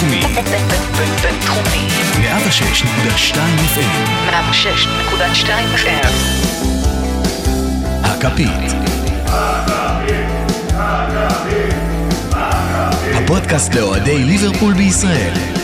בינתחומי. בינתחומי. 106.2 FM. 106.2 FM. הכפית. הפודקאסט לאוהדי ליברפול בישראל.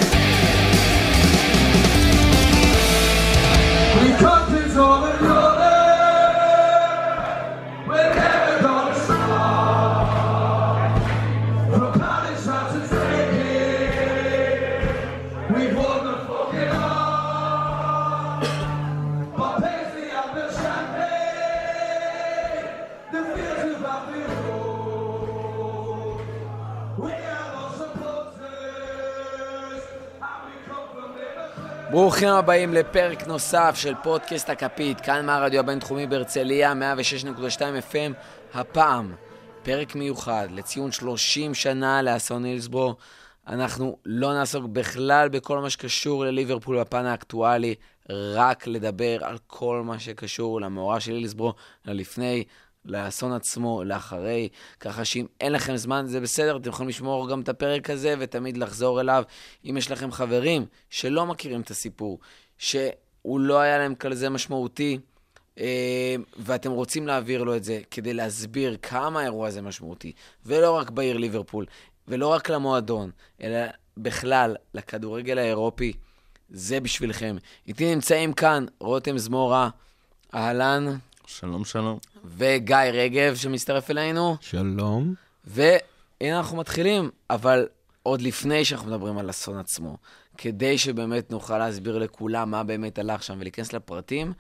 ברוכים הבאים לפרק נוסף של פודקאסט הכפית, כאן מהרדיו הבינתחומי בהרצליה, 106.2 FM, הפעם פרק מיוחד לציון 30 שנה לאסון הילסבורו. אנחנו לא נעסוק בכלל בכל מה שקשור לליברפול בפן האקטואלי, רק לדבר על כל מה שקשור למאורע של הילסבורו, ללפני, לאסון עצמו, לאחרי, ככה שאם אין לכם זמן זה בסדר, אתם יכולים לשמור גם את הפרק הזה ותמיד לחזור אליו. אם יש לכם חברים שלא מכירים את הסיפור, שהוא לא היה להם כזה משמעותי, אה, ואתם רוצים להעביר לו את זה כדי להסביר כמה האירוע הזה משמעותי, ולא רק בעיר ליברפול, ולא רק למועדון, אלא בכלל לכדורגל האירופי, זה בשבילכם. איתי נמצאים כאן רותם זמורה, אהלן, שלום, שלום. וגיא רגב שמצטרף אלינו, שלום. והנה אנחנו מתחילים, אבל עוד לפני שאנחנו מדברים על אסון עצמו, כדי שבאמת נוכל להסביר לכולם מה באמת הלך שם ולהיכנס לפרטים,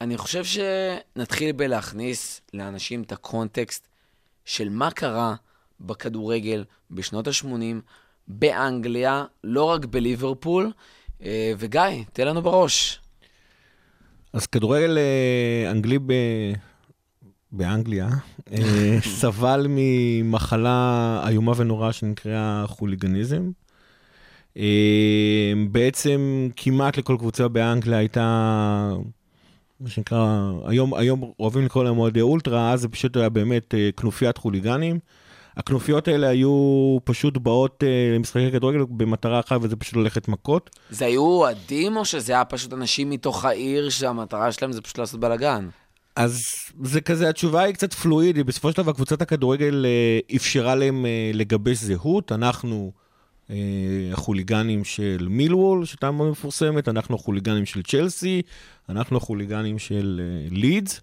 אני חושב שנתחיל בלהכניס לאנשים את הקונטקסט של מה קרה בכדורגל בשנות ה-80 באנגליה, לא רק בליברפול. אה, וגיא, תן לנו בראש. אז כדורגל אה, אנגלי ב... באנגליה אה, סבל ממחלה איומה ונוראה שנקראה חוליגניזם. אה, בעצם כמעט לכל קבוצה באנגליה הייתה, מה שנקרא, היום, היום אוהבים לקרוא להם אוהדי אולטרה, אז זה פשוט היה באמת אה, כנופיית חוליגנים. הכנופיות האלה היו פשוט באות למשחקי כדורגל במטרה אחת, וזה פשוט ללכת מכות. זה היו אוהדים, או שזה היה פשוט אנשים מתוך העיר שהמטרה שלהם זה פשוט לעשות בלאגן? אז זה כזה, התשובה היא קצת פלואידית. בסופו של דבר, קבוצת הכדורגל אה, אפשרה להם אה, לגבש זהות. אנחנו אה, החוליגנים של מילוול, שהייתה מאוד מפורסמת, אנחנו החוליגנים של צ'לסי, אנחנו החוליגנים של אה, לידס.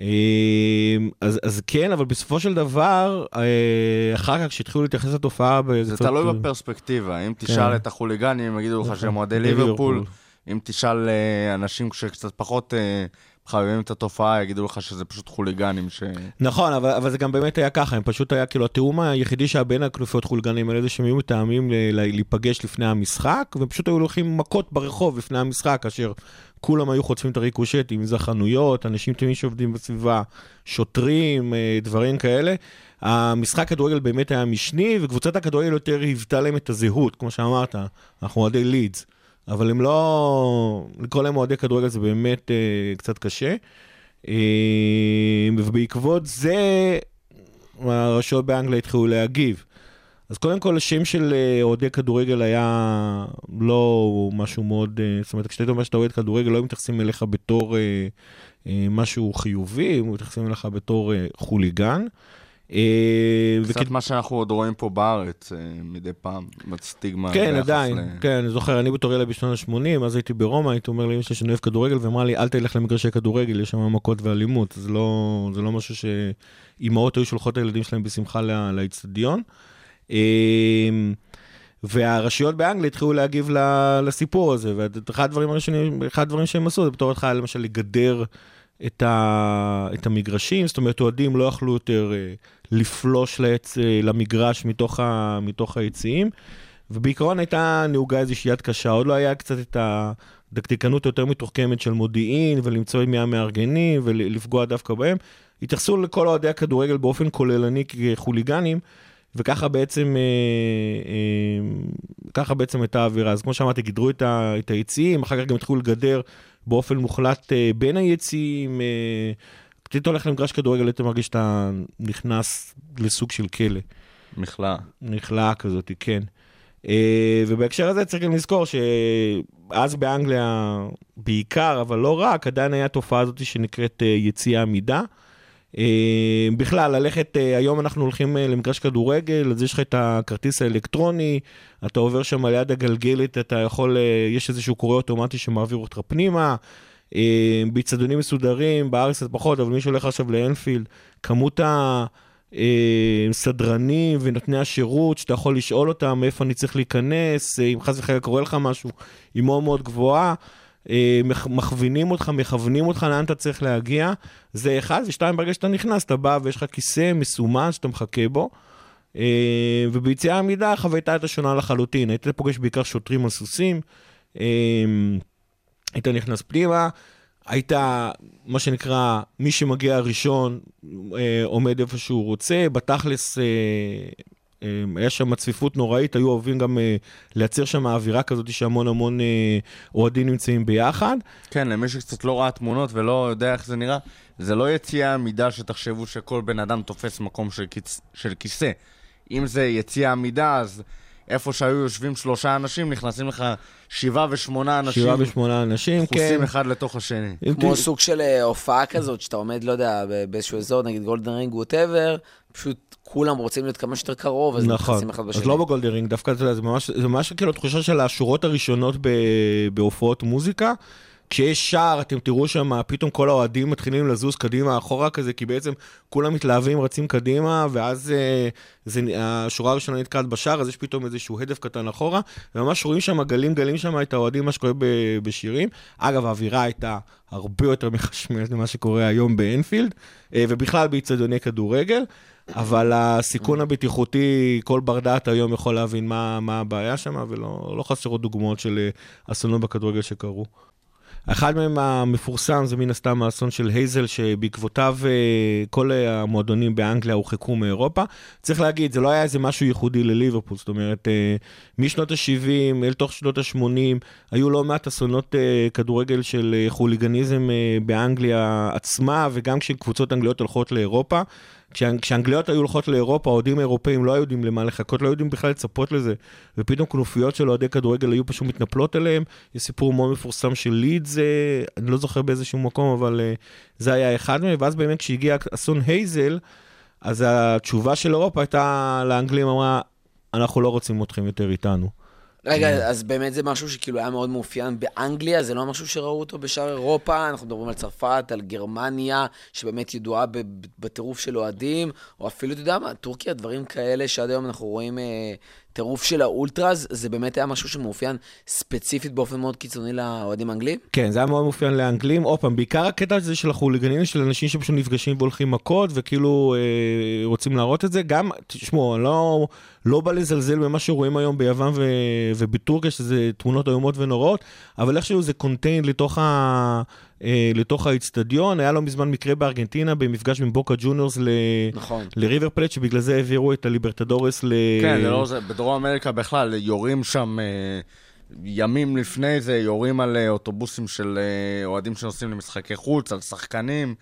אה, אז, אז כן, אבל בסופו של דבר, אה, אחר כך כשהתחילו להתייחס לתופעה... זה תלוי בפרספקטיבה, אם תשאל את החוליגנים, הם יגידו לך שהם אוהדי ליברפול, אם תשאל אה, אנשים שקצת פחות מחבבים את התופעה, יגידו לך שזה פשוט חוליגנים ש... נכון, אבל, אבל זה גם באמת היה ככה, הם פשוט היה, כאילו, התיאום היחידי שהיה בין הכנופיות חוליגנים האלה זה שהם היו מתאמים להיפגש לפני המשחק, והם פשוט היו הולכים מכות ברחוב לפני המשחק, כאשר כולם היו חוטפים את הריקושטים, אם זה חנויות, אנשים תמיד שעובדים בסביבה, שוטרים, אה, דברים כאלה. המשחק כדורגל באמת היה משני, וקבוצת הכדורגל יותר היוותה להם את הזהות, כמו שאמרת, אנחנו אוהדי לידס. אבל הם לא... לקרוא להם אוהדי כדורגל זה באמת אה, קצת קשה. אה, ובעקבות זה, הרשויות באנגליה התחילו להגיב. אז קודם כל, השם של אה, אוהדי כדורגל היה לא משהו מאוד... אה, זאת אומרת, כשאתה אומר שאתה אוהד כדורגל, לא מתייחסים אליך בתור אה, אה, משהו חיובי, מתייחסים אליך בתור אה, חוליגן. אה, קצת וכ- מה שאנחנו עוד רואים פה בארץ אה, מדי פעם, סטיגמה. כן, עדיין, ל- כן, אני זוכר, אני בתור ילד בשנות ה-80, אז הייתי ברומא, הייתי אומר לאמא שלי שאני אוהב כדורגל, ואמרה לי, אל תלך למגרשי כדורגל, יש שם מכות ואלימות. זה לא, זה לא משהו שאימהות היו שולחות את הילדים שלהם בשמחה לאצטדיון. אמ, והרשויות באנגליה התחילו להגיב לסיפור הזה, ואחד הדברים הראשונים, אחד הדברים שהם עשו, זה בתור התחלה למשל לגדר את, ה, את המגרשים, זאת אומרת, אוהדים לא יכלו יותר אה, לפלוש לעץ, אה, למגרש מתוך, ה, מתוך היציעים, ובעיקרון הייתה נהוגה איזושהי יד קשה, עוד לא היה קצת את הדקדקנות היותר מתוחכמת של מודיעין, ולמצוא מי המארגנים, ולפגוע דווקא בהם. התייחסו לכל אוהדי הכדורגל באופן כוללני כחוליגנים, וככה בעצם, אה, אה, ככה בעצם הייתה האווירה. אז כמו שאמרתי, גידרו את, ה, את היציעים, אחר כך גם התחילו לגדר באופן מוחלט אה, בין היציעים. אה, כשאתה הולך למגרש כדורגל, אתה מרגיש שאתה נכנס לסוג של כלא. מכלאה. נכלאה כזאת, כן. אה, ובהקשר הזה צריך גם לזכור שאז באנגליה בעיקר, אבל לא רק, עדיין היה תופעה הזאת שנקראת אה, יציאה מידה. אה, בכלל, ללכת, היום אנחנו הולכים למגרש כדורגל, אז יש לך את הכרטיס האלקטרוני, אתה עובר שם ליד הגלגלת, אתה יכול, יש איזשהו קורא אוטומטי שמעביר אותך פנימה. אה, באיצטדיונים מסודרים, בארץ קצת פחות, אבל מי שהולך עכשיו לאנפילד, כמות הסדרנים ונותני השירות, שאתה יכול לשאול אותם מאיפה אני צריך להיכנס, אה, אם חס וחלילה קורה לך משהו, היא מאוד מאוד גבוהה. אה, מכ- מכווינים אותך, מכוונים אותך לאן אתה צריך להגיע, זה אחד, ושתיים, ברגע שאתה נכנס, אתה בא ויש לך כיסא מסומן שאתה מחכה בו, אה, וביציאה עמידה החווייתה הייתה שונה לחלוטין, היית פוגש בעיקר שוטרים על סוסים, אה, היית נכנס פנימה, היית, מה שנקרא, מי שמגיע ראשון אה, עומד איפה שהוא רוצה, בתכלס אה, אה, היה שם צפיפות נוראית, היו אוהבים גם אה, לייצר שם אווירה כזאת שהמון המון אה, אוהדים נמצאים ביחד. כן, למי שקצת לא ראה תמונות ולא יודע איך זה נראה, זה לא יציאה עמידה שתחשבו שכל בן אדם תופס מקום של, קיצ... של כיסא. אם זה יציאה עמידה, אז איפה שהיו יושבים שלושה אנשים, נכנסים לך שבעה ושמונה אנשים, שבעה ושמונה אנשים, כן. דחוסים אחד לתוך השני. כמו ת- סוג של אה, הופעה כזאת, שאתה עומד, לא יודע, ב- באיזשהו אזור, נגיד golden ring whatever, פשוט כולם רוצים להיות כמה שיותר קרוב, אז נכון, נכנסים אחד בשני. אז לא ב golden ring, דווקא זה ממש, זה ממש כאילו תחושה של השורות הראשונות ב, בהופעות מוזיקה. כשיש שער, אתם תראו שם, פתאום כל האוהדים מתחילים לזוז קדימה אחורה כזה, כי בעצם כולם מתלהבים, רצים קדימה, ואז אה, זה, השורה הראשונה נתקעת בשער, אז יש פתאום איזשהו הדף קטן אחורה, וממש רואים שם גלים גלים שם את האוהדים, מה שקורה ב- בשירים. אגב, האווירה הייתה הרבה יותר מחשמלת ממה שקורה היום באנפילד, אה, ובכלל באיצטדיוני כדורגל. אבל הסיכון הבטיחותי, כל בר דעת היום יכול להבין מה, מה הבעיה שם, ולא לא חסרות דוגמאות של אה, אסונות בכדורגל שקרו. אחד מהם המפורסם זה מן הסתם האסון של הייזל, שבעקבותיו אה, כל המועדונים באנגליה הורחקו מאירופה. צריך להגיד, זה לא היה איזה משהו ייחודי לליברפול, זאת אומרת, אה, משנות ה-70 אל תוך שנות ה-80, היו לא מעט אסונות אה, כדורגל של חוליגניזם באנגליה עצמה, וגם כשקבוצות אנגליות הולכות לאירופה. כשהאנגליות היו הולכות לאירופה, האוהדים האירופאים לא היו יודעים למה לחכות, לא היו יודעים בכלל לצפות לזה. ופתאום כנופיות של אוהדי כדורגל היו פשוט מתנפלות עליהם. יש סיפור מאוד מפורסם של לידס, אה, אני לא זוכר באיזשהו מקום, אבל אה, זה היה אחד מהם. ואז באמת כשהגיע אסון הייזל, אז התשובה של אירופה הייתה לאנגלים, אמרה, אנחנו לא רוצים אתכם יותר איתנו. רגע, אה. אז באמת זה משהו שכאילו היה מאוד מאופיין באנגליה, זה לא משהו שראו אותו בשאר אירופה, אנחנו מדברים על צרפת, על גרמניה, שבאמת ידועה בטירוף של אוהדים, או אפילו, אתה יודע מה, טורקיה, דברים כאלה שעד היום אנחנו רואים אה, טירוף של האולטראז, זה באמת היה משהו שמאופיין ספציפית באופן מאוד קיצוני לאוהדים האנגלים? כן, זה היה מאוד מאופיין לאנגלים. עוד פעם, בעיקר הקטע הזה של החוליגנים, של אנשים שפשוט נפגשים והולכים מכות, וכאילו אה, רוצים להראות את זה. גם, תשמעו, אני לא, לא בא לזלזל במה שרואים היום ביוון ו, ובטורקיה, שזה תמונות איומות ונוראות, אבל איכשהו זה קונטיין לתוך ה... אה, לתוך האיצטדיון, היה לא מזמן מקרה בארגנטינה במפגש בין בוקה ג'וניורס ל... נכון. לריבר פלט, שבגלל זה העבירו את הליברטדורס ל... כן, זה לא זה, בדרום אמריקה בכלל, יורים שם אה, ימים לפני זה, יורים על אה, אוטובוסים של אה, אוהדים שנוסעים למשחקי חוץ, על שחקנים.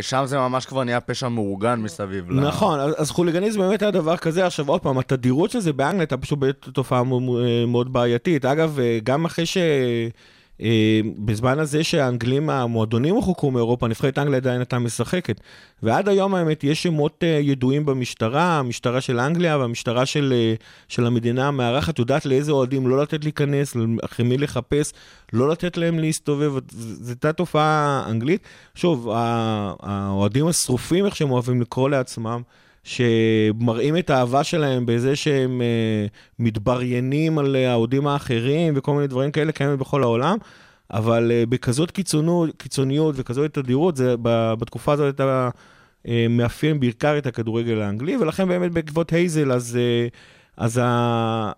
שם זה ממש כבר נהיה פשע מאורגן מסביב. נכון, אז, אז חוליגניזם באמת היה דבר כזה. עכשיו, עוד פעם, התדירות של זה באנגליה הייתה פשוט תופעה מאוד, בעייתית. אגב, גם אחרי ש... אה, בזמן הזה שהאנגלים, המועדונים הורחקו מאירופה, נבחרת אנגליה עדיין הייתה משחקת. ועד היום האמת, יש שמות אה, ידועים במשטרה, המשטרה של אנגליה והמשטרה של, אה, של המדינה המארחת, יודעת לאיזה אוהדים לא לתת להיכנס, אחרי מי לחפש, לא לתת להם להסתובב, זו הייתה תופעה אנגלית. שוב, האוהדים השרופים, איך שהם אוהבים לקרוא לעצמם, שמראים את האהבה שלהם בזה שהם אה, מתבריינים על האוהדים האחרים וכל מיני דברים כאלה קיימים בכל העולם, אבל אה, בכזאת קיצונות, קיצוניות וכזאת תדירות, זה בתקופה הזאת הייתה אה, מאפיין בעיקר את הכדורגל האנגלי, ולכן באמת בעקבות הייזל, אז, אה, אז ה...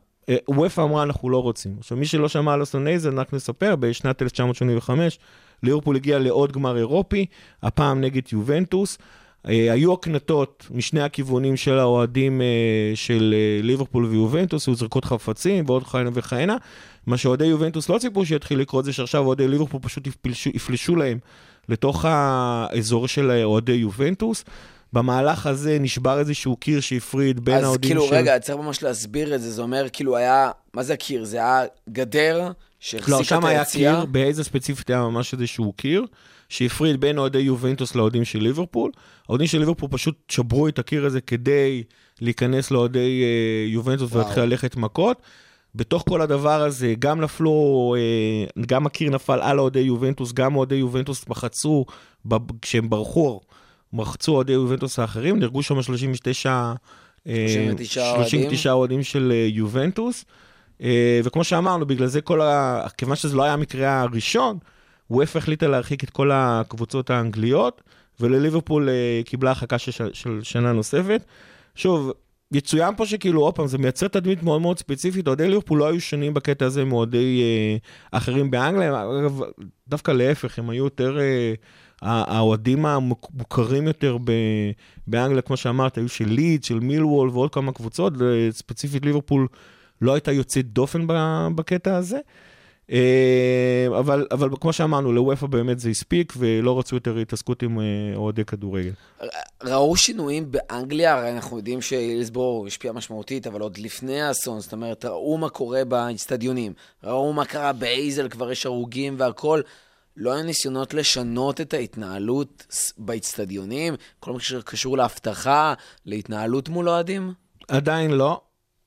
וופא אמרה, אנחנו לא רוצים. עכשיו, מי שלא שמע על אסון הייזל, רק נספר, בשנת 1985, ליברפול הגיע לעוד גמר אירופי, הפעם נגד יובנטוס. אה, היו הקנטות משני הכיוונים של האוהדים אה, של אה, ליברפול ויובנטוס, היו זרקות חפצים ועוד כהנה וכהנה. מה שאוהדי יובנטוס לא ציפו שיתחיל לקרות זה שעכשיו אוהדי ליברפול פשוט יפלשו, יפלשו להם לתוך האזור של אוהדי יובנטוס. במהלך הזה נשבר איזשהו קיר שהפריד בין אז האוהדים כאילו, של... רגע, צריך ממש להסביר את זה. זה אומר, כאילו, היה... מה זה הקיר? זה היה גדר שהחזיקה לא, את שם היה היציאה? קיר, באיזה ספציפית היה ממש איזשהו קיר, שהפריד בין אוהדי יובנטוס לאוהדים של ליברפול. האוהדים של ליברפול פשוט שברו את הקיר הזה כדי להיכנס לאוהדי אה, יובנטוס. ולהתחיל ללכת מכות. בתוך כל הדבר הזה, גם נפלו, אה, גם הקיר נפל על אוהדי יובנטוס, גם אוהדי יובנטוס מחצו, כשהם ברחו, מחצו אוהדי יובנטוס האחרים, נהרגו שם 39 אה, 39 אוהדים. 39 אוהדים של אה, יובנטוס. אה, וכמו שאמרנו, בגלל זה כל ה... כיוון שזה לא היה המקרה הראשון, וופא החליטה להרחיק את כל הקבוצות האנגליות, ולליברפול אה, קיבלה הרחקה של, של, שנה נוספת. שוב, יצוין פה שכאילו, עוד פעם, זה מייצר תדמית מאוד מאוד ספציפית, אוהדי ליברפול לא היו שונים בקטע הזה מאוהדי אה, אחרים באנגליה, אגב, דווקא להפך, הם היו יותר... אה, האוהדים המוכרים יותר ב- באנגליה, כמו שאמרת, היו של ליד, של מילוול ועוד כמה קבוצות, וספציפית ליברפול לא הייתה יוצאת דופן בקטע הזה. אה, אבל, אבל כמו שאמרנו, לוופא באמת זה הספיק, ולא רצו יותר התעסקות עם אה, אוהדי כדורגל. ראו שינויים באנגליה, הרי אנחנו יודעים שהילסבורג השפיע משמעותית, אבל עוד לפני האסון, זאת אומרת, ראו מה קורה באצטדיונים, ראו מה קרה באייזל, כבר יש הרוגים והכול. לא היו ניסיונות לשנות את ההתנהלות באצטדיונים, כל מה שקשור לאבטחה, להתנהלות מול אוהדים? עדיין לא,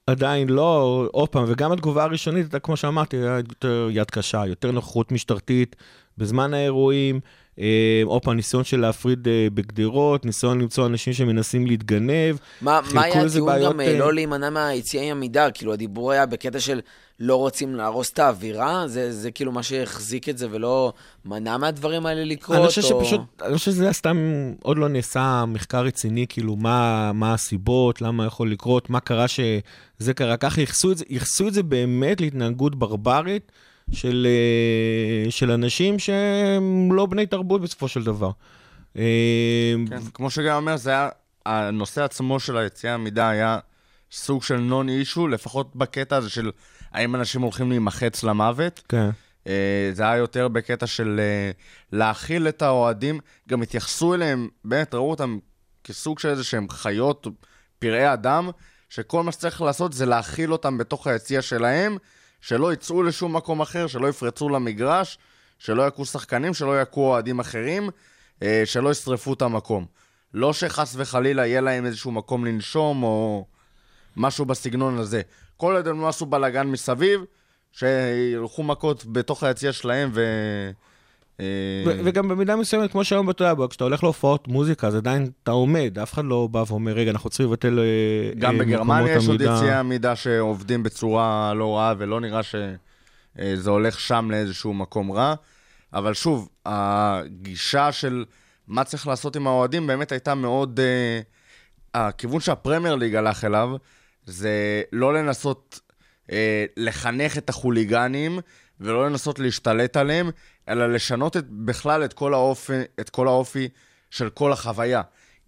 עדיין לא, עוד פעם, וגם התגובה הראשונית הייתה, כמו שאמרתי, יותר יד קשה, יותר נוכחות משטרתית בזמן האירועים, אה, עוד פעם, ניסיון של להפריד אה, בגדרות, ניסיון למצוא אנשים שמנסים להתגנב. מה, מה היה הטיעון גם אה, לא להימנע מהיציאה עם עמידה? כאילו, הדיבור היה בקטע של לא רוצים להרוס את האווירה? זה, זה כאילו מה שהחזיק את זה ולא מנע מהדברים האלה לקרות? אני חושב או... שפשוט, אני חושב שזה סתם, עוד לא נעשה מחקר רציני, כאילו, מה, מה הסיבות, למה יכול לקרות, מה קרה שזה קרה ככה, ייחסו את זה, ייחסו את זה באמת להתנהגות ברברית של, אה, של אנשים שהם לא בני תרבות בסופו של דבר. אה, כן, כמו שגיא אומר, זה היה, הנושא עצמו של היציאה עמידה היה סוג של נון אישו, לפחות בקטע הזה של האם אנשים הולכים להימחץ למוות. כן. אה, זה היה יותר בקטע של אה, להכיל את האוהדים, גם התייחסו אליהם, באמת ראו אותם כסוג של איזה שהם חיות, פראי אדם, שכל מה שצריך לעשות זה להכיל אותם בתוך היציע שלהם, שלא יצאו לשום מקום אחר, שלא יפרצו למגרש, שלא יכו שחקנים, שלא יכו אוהדים אחרים, אה, שלא ישרפו את המקום. לא שחס וחלילה יהיה להם איזשהו מקום לנשום או משהו בסגנון הזה. כל עוד הם לא עשו בלאגן מסביב, שילכו מכות בתוך היציע שלהם ו... אה, ו- וגם במידה מסוימת, כמו שהיום אתה יודע, כשאתה הולך להופעות מוזיקה, אז עדיין אתה עומד, אף אחד לא בא ואומר, רגע, אנחנו צריכים לבטל אה, גם אה, בגרמניה מקומות יש עוד עמידה." יציאי עמידה שעובדים בצורה לא רעה, ולא נראה שזה הולך שם לאיזשהו מקום רע. אבל שוב, הגישה של מה צריך לעשות עם האוהדים באמת הייתה מאוד... הכיוון שהפרמייר ליג הלך אליו, זה לא לנסות אה, לחנך את החוליגנים, ולא לנסות להשתלט עליהם, אלא לשנות את, בכלל את כל, האופי, את כל האופי של כל החוויה.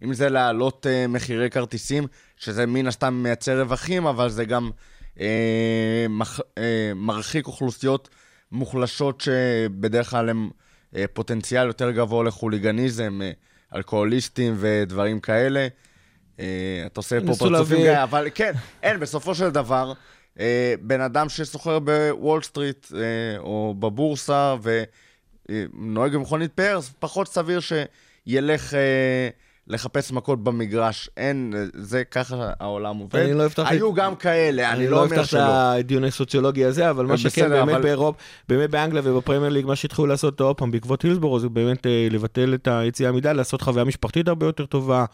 אם זה להעלות אה, מחירי כרטיסים, שזה מן הסתם מייצר רווחים, אבל זה גם אה, מח, אה, מרחיק אוכלוסיות מוחלשות שבדרך כלל הם אה, פוטנציאל יותר גבוה לחוליגניזם, אה, אלכוהוליסטים ודברים כאלה. אה, אתה עושה פה פרצופים גיא, אבל כן, אין, בסופו של דבר, אה, בן אדם שסוחר בוול סטריט אה, או בבורסה ונוהג במכונית פאר, פחות סביר שילך לחפש מכות במגרש. אין, זה ככה העולם עובד. אני לא אפתח את- היו גם כאלה, אני לא אומר אפתח שלא. את הדיון הסוציולוגי הזה, אבל מה שכן, באמת אבל- באירופה, באמת באנגליה ובפרמייר ליג, מה שהתחילו לעשות עוד פעם בעקבות הילסבורו, זה באמת לבטל את היציאה עמידה, לעשות חוויה משפחתית הרבה יותר טובה,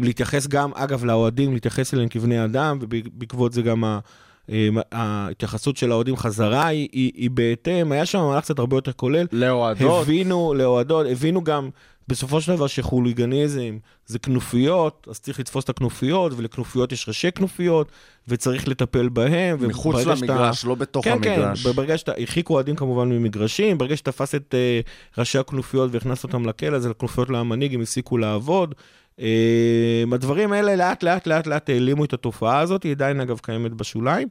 להתייחס גם, אגב, לאוהדים, להתייחס אליהם כבני אדם, ובעקבות זה גם ה... אה, ההתייחסות של האוהדים חזרה היא, היא, היא בהתאם, היה שם מהלך קצת הרבה יותר כולל. לאוהדות. הבינו, לאוהדות, הבינו גם בסופו של דבר שחוליגניזם זה כנופיות, אז צריך לתפוס את הכנופיות, ולכנופיות יש ראשי כנופיות, וצריך לטפל בהם. מחוץ וברגע שאתה- למגרש, לא בתוך כן, המגרש. כן, ברגע שאתה, הרחיקו אוהדים כמובן ממגרשים, ברגע שתפס את uh, ראשי הכנופיות והכנס אותם לכלא, אז הכנופיות לא המנהיג, הם הפסיקו לעבוד. Uh, הדברים האלה לאט לאט לאט לאט העלימו את התופעה הזאת, היא עדיין אגב קיימת בשוליים.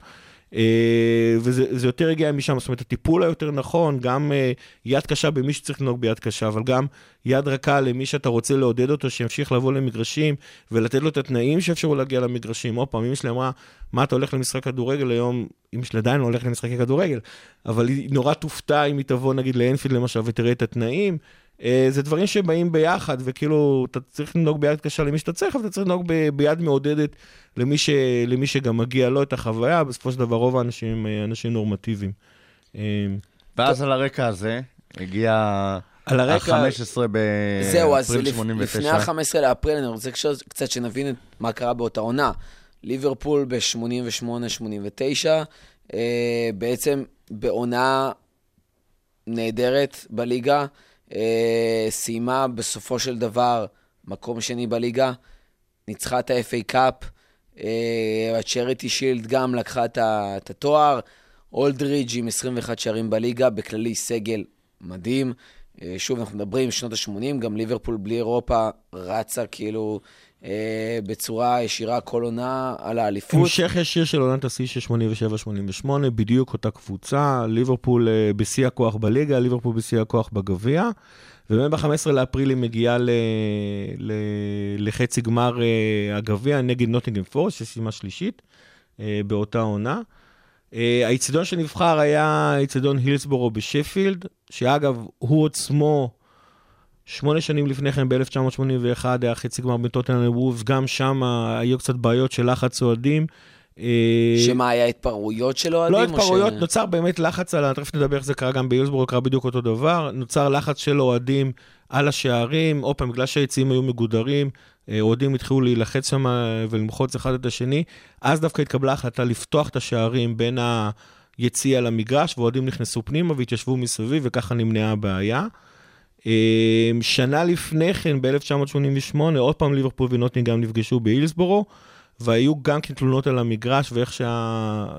אה, וזה זה יותר הגיע משם, זאת אומרת, הטיפול היותר נכון, גם אה, יד קשה במי שצריך לנהוג ביד קשה, אבל גם יד רכה למי שאתה רוצה לעודד אותו, שימשיך לבוא למגרשים, ולתת לו את התנאים שאפשרו להגיע למגרשים. עוד פעם, אמא שלי אמרה, מה אתה הולך למשחק כדורגל היום? אמא שלי עדיין לא הולכת למשחקי כדורגל, אבל היא נורא תופתע אם היא תבוא נגיד לאנפילד למשל ותראה את התנאים. אה, זה דברים שבאים ביחד, וכאילו, אתה צריך לנהוג ביד קשה למי שאתה צריך, אבל אתה צריך לנהוג ב- ביד מעודדת למי, ש, למי שגם מגיע לו את החוויה. בסופו של דבר, רוב האנשים הם אה, אנשים נורמטיביים. אה, ואז על הרקע הזה הגיע על הרקע... ה-15 זהו, אז באפריל לפ- 89. לפני ה-15 לאפריל, אני רוצה קצת- קצת שנבין את מה קרה באותה עונה. ליברפול ב-88-89, אה, בעצם בעונה נהדרת בליגה, אה, סיימה בסופו של דבר מקום שני בליגה, ניצחה את ה-FA Cup, אה, ה Charity Shield גם לקחה את התואר, אולדריג' עם 21 שערים בליגה, בכללי סגל מדהים. אה, שוב, אנחנו מדברים, שנות ה-80, גם ליברפול בלי אירופה רצה כאילו אה, בצורה ישירה כל עונה על האליפות. המשך ישיר של עונת השיא של 87-88, בדיוק אותה קבוצה, ליברפול אה, בשיא הכוח בליגה, ליברפול בשיא הכוח בגביע, ובאמת ב-15 לאפריל היא מגיעה ל... ל... לחצי גמר אה, הגביע נגד נוטינגן פורסט, שסיימה שלישית אה, באותה עונה. אה, האיצטדיון שנבחר היה איצטדיון הילסבורו בשפילד, שאגב, הוא עצמו, שמונה שנים לפני כן, ב-1981, היה חצי גמר בין טוטנאם לוולפס, גם שם היו קצת בעיות של לחץ אוהדים. אה, שמה, היה התפרעויות של אוהדים? לא התפרעויות, ש- נוצר באמת לחץ על, תכף נדבר איך זה קרה גם בהילסבורג, קרה בדיוק אותו דבר, נוצר לחץ של אוהדים על השערים, עוד פעם, בגלל שהיציעים היו מגודרים, אה, אוהדים התחילו להילחץ שם ולמחוץ אחד את השני, אז דווקא התקבלה החלטה לפתוח את השערים בין היציע למגרש, ואוהדים נכנסו פנימה והתיישבו מסביב, וככה נמנעה הבעיה. אה, שנה לפני כן, ב-1988, עוד פעם ליברפול ונוטינגאם נפגשו בהילסבורו, והיו גם כן תלונות על המגרש ואיך שה...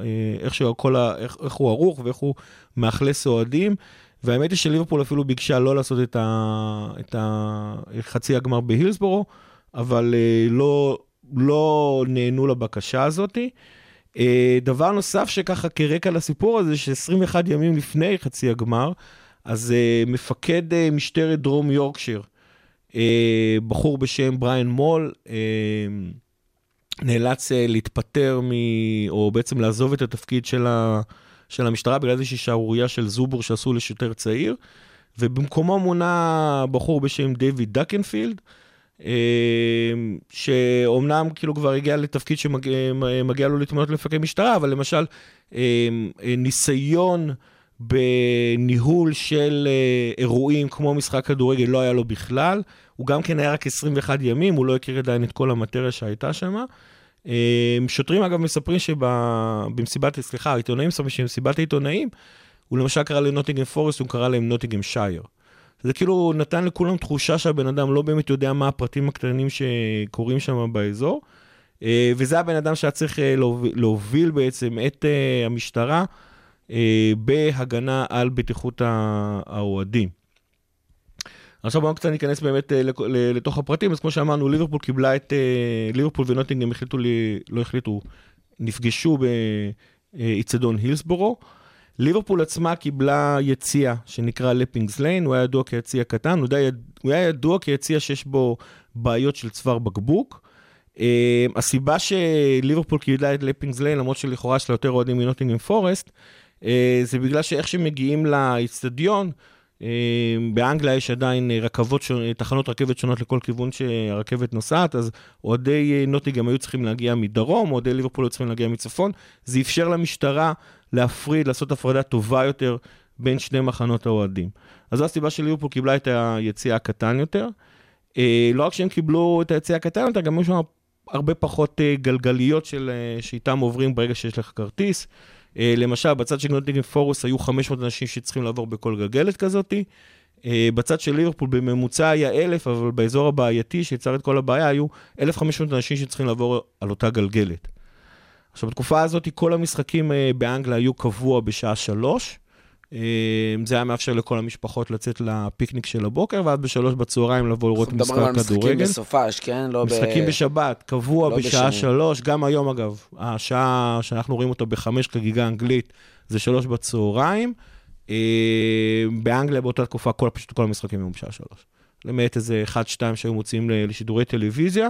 אה, איך, ה... איך, איך הוא ערוך ואיך הוא מאכלס אוהדים. והאמת היא שליברפול אפילו ביקשה לא לעשות את, ה... את ה... חצי הגמר בהילסבורו, אבל אה, לא, לא נענו לבקשה הזאת. אה, דבר נוסף שככה כרקע לסיפור הזה, ש-21 ימים לפני חצי הגמר, אז אה, מפקד אה, משטרת דרום יורקשיר, אה, בחור בשם בריאן מול, אה, נאלץ אה, להתפטר מ... או בעצם לעזוב את התפקיד של, ה... של המשטרה בגלל איזושהי שערורייה של זובור שעשו לשוטר צעיר, ובמקומו מונה בחור בשם דיוויד דקנפילד, שאומנם כאילו כבר הגיע לתפקיד שמגיע לו להתמנות למפקד משטרה, אבל למשל ניסיון בניהול של אה, אירועים כמו משחק כדורגל לא היה לו בכלל. הוא גם כן היה רק 21 ימים, הוא לא הכיר עדיין את כל המטריה שהייתה שם. אה, שוטרים אגב מספרים שבמסיבת, סליחה, העיתונאים מספרים שבמסיבת העיתונאים, הוא למשל קרא לנוטינגן פורסט, הוא קרא להם נוטינגן שייר. זה כאילו נתן לכולם תחושה שהבן אדם לא באמת יודע מה הפרטים הקטנים שקורים שם באזור. אה, וזה הבן אדם שהיה צריך להוביל, בעצם את המשטרה בהגנה על בטיחות האוהדים. עכשיו בואו קצת ניכנס באמת אה, לתוך הפרטים, אז כמו שאמרנו, ליברפול קיבלה את... אה, ליברפול ונוטינגהם החליטו, לי- לא החליטו, נפגשו באיצטדיון הילסבורו. ליברפול עצמה קיבלה יציע שנקרא לפינגס ליין, הוא היה ידוע כיציע קטן, הוא, די, הוא היה ידוע כיציע שיש בו בעיות של צוואר בקבוק. אה, הסיבה שליברפול קיבלה את לפינגס ליין, למרות שלכאורה יש לה יותר אוהדים מנוטינגהם פורסט, זה בגלל שאיך שמגיעים לאיצטדיון, אה, באנגליה יש עדיין אה, רכבות, תחנות רכבת שונות לכל כיוון שהרכבת נוסעת, אז אוהדי נוטינגהם היו צריכים להגיע מדרום, אוהדי ליברפול היו צריכים להגיע מצפון, זה אפשר למשטרה להפריד, לעשות הפרדה טובה יותר בין שני מחנות האוהדים. אז זו הסיבה שליברפול קיבלה את היציאה הקטן יותר. אה, לא רק שהם קיבלו את היציאה הקטן יותר, גם יש שם הרבה פחות אה, גלגליות של, אה, שאיתם עוברים ברגע שיש לך כרטיס. אה, למשל, בצד של נוטינגן פורוס היו 500 אנשים שצריכים לעבור בכל גלגלת כזאת. אה, בצד של ליברפול בממוצע היה 1,000, אבל באזור הבעייתי שיצר את כל הבעיה היו 1,500 אנשים שצריכים לעבור על אותה גלגלת. עכשיו, בתקופה הזאת כל המשחקים אה, באנגליה היו קבוע בשעה שלוש, אה, זה היה מאפשר לכל המשפחות לצאת לפיקניק של הבוקר, ואז בשלוש בצהריים לבוא לראות אנחנו מדברים על משחק משחקים כדורגל. בסופש, כן? לא ב... משחקים בשבת, קבוע לא בשעה בשני. שלוש, גם היום אגב, השעה שאנחנו רואים אותו בחמש חגיגה אנגלית, זה שלוש בצהריים. אה, באנגליה באותה תקופה, כל, פשוט כל המשחקים היו בשעה שלוש. למעט איזה אחד, שתיים שהיו מוציאים לשידורי טלוויזיה.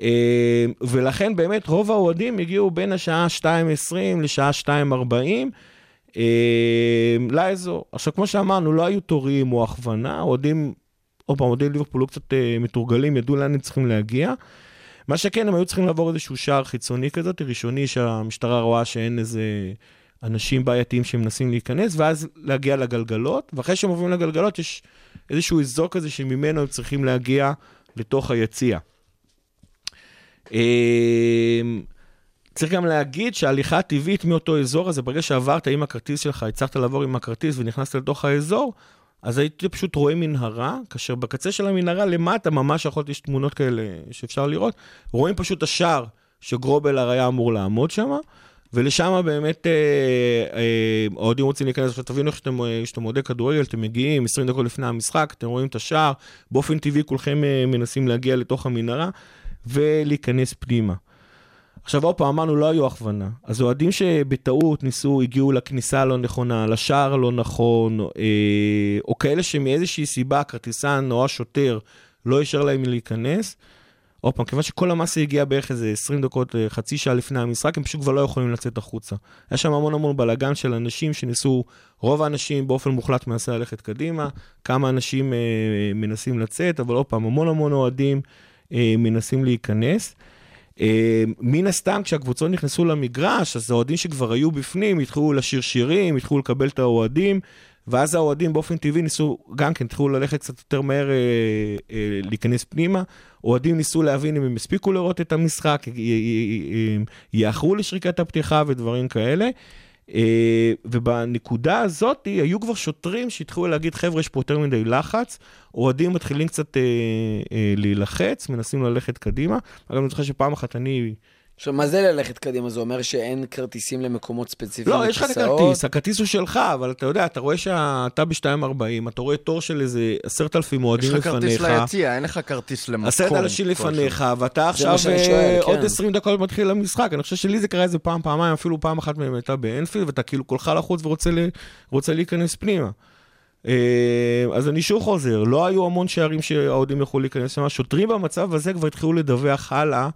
אה, ולכן באמת רוב האוהדים הגיעו בין השעה 2.20 לשעה 2.40 אה, לאזור. עכשיו, כמו שאמרנו, לא היו תורים או הכוונה, אוהדים, עוד פעם, אוהדי ליברפול קצת אה, מתורגלים, ידעו לאן הם צריכים להגיע. מה שכן, הם היו צריכים לעבור איזשהו שער חיצוני כזאת, ראשוני, שהמשטרה רואה שאין איזה אנשים בעייתיים שמנסים להיכנס, ואז להגיע לגלגלות, ואחרי שהם עוברים לגלגלות, יש איזשהו אזור כזה שממנו הם צריכים להגיע לתוך היציע. צריך גם להגיד שההליכה הטבעית מאותו אזור הזה, ברגע שעברת עם הכרטיס שלך, הצלחת לעבור עם הכרטיס ונכנסת לתוך האזור, אז הייתי פשוט רואה מנהרה, כאשר בקצה של המנהרה למטה, ממש יכול להיות, יש תמונות כאלה שאפשר לראות, רואים פשוט את השער שגרובלר היה אמור לעמוד שם, ולשם באמת אה, אה, אוהדים רוצים להיכנס. עכשיו תבינו איך שאתם, אה, שאתם אוהדי כדורגל, אתם מגיעים 20 דקות לפני המשחק, אתם רואים את השער, באופן טבעי כולכם אה, מנסים להגיע לתוך המנהרה ולהיכנס פנימה. עכשיו עוד פעם, אמרנו, לא היו הכוונה. אז אוהדים שבטעות ניסו, הגיעו לכניסה הלא נכונה, לשער הלא נכון, אה, או כאלה שמאיזושהי סיבה הכרטיסן או השוטר לא אישר להם להיכנס, עוד פעם, כיוון שכל המסה הגיעה בערך איזה 20 דקות, אה, חצי שעה לפני המשחק, הם פשוט כבר לא יכולים לצאת החוצה. היה שם המון המון בלאגן של אנשים שניסו, רוב האנשים באופן מוחלט מנסה ללכת קדימה, כמה אנשים אה, מנסים לצאת, אבל עוד פעם, המון המון אוהדים אה, מנסים להיכנס. אה, מן הסתם, כשהקבוצות נכנסו למגרש, אז האוהדים שכבר היו בפנים התחילו לשיר שירים, התחילו לקבל את האוהדים, ואז האוהדים באופן טבעי ניסו, גם כן, התחילו ללכת קצת יותר מהר אה, אה, להיכנס פנימה. אוהדים ניסו להבין אם הם הספיקו לראות את המשחק, יאחרו לשריקת הפתיחה ודברים כאלה. אה, ובנקודה הזאת היו כבר שוטרים שהתחילו להגיד, חבר'ה, יש פה יותר מדי לחץ, אוהדים מתחילים קצת אה, אה, להילחץ, מנסים ללכת קדימה. אגב, אני זוכר שפעם אחת אני... עכשיו, מה זה ללכת קדימה? זה אומר שאין כרטיסים למקומות ספציפיים? לא, יש לך את? הכרטיס, הכרטיס הוא שלך, אבל אתה יודע, אתה רואה שאתה ב-2.40, אתה רואה תור של איזה עשרת אלפים יש אוהדים לך כרטיס לפניך. ליציע, אין לך כרטיס למקום. עשרת כלשהו. לפניך, ואתה עכשיו אה, שואל, עוד כן. 20 דקות מתחיל המשחק. אני חושב שלי זה קרה איזה פעם, פעמיים, אפילו פעם אחת מהם הייתה באנפילד, ואתה כאילו כולך לחוץ ורוצה ל- רוצה להיכנס פנימה. אה, אז אני שוב חוזר, לא היו המון שערים שהאוהדים יכלו להיכנס שם. שוטרים במצב הזה כבר התחילו לדווח הלאה,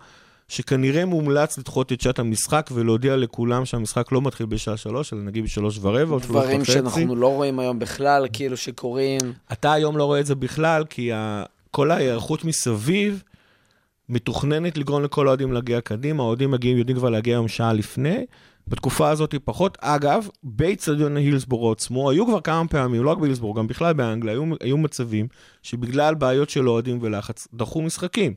שכנראה מומלץ לדחות את שעת המשחק ולהודיע לכולם שהמשחק לא מתחיל בשעה שלוש, אלא נגיד בשלוש ורבע או שלוש דברים וחצי. שאנחנו לא רואים היום בכלל, כאילו שקורים. אתה היום לא רואה את זה בכלל, כי. כל ההיערכות מסביב מתוכננת לגרום לכל האוהדים להגיע קדימה, האוהדים מגיעים, יודעים כבר להגיע היום שעה לפני. בתקופה הזאת היא פחות. אגב, באיצטדיון הילסבורו עצמו, היו כבר כמה פעמים, לא רק בהילסבורו, גם בכלל באנגליה, היו, היו מצבים שבגלל בעיות של אוהדים ולחץ, דחו משחקים.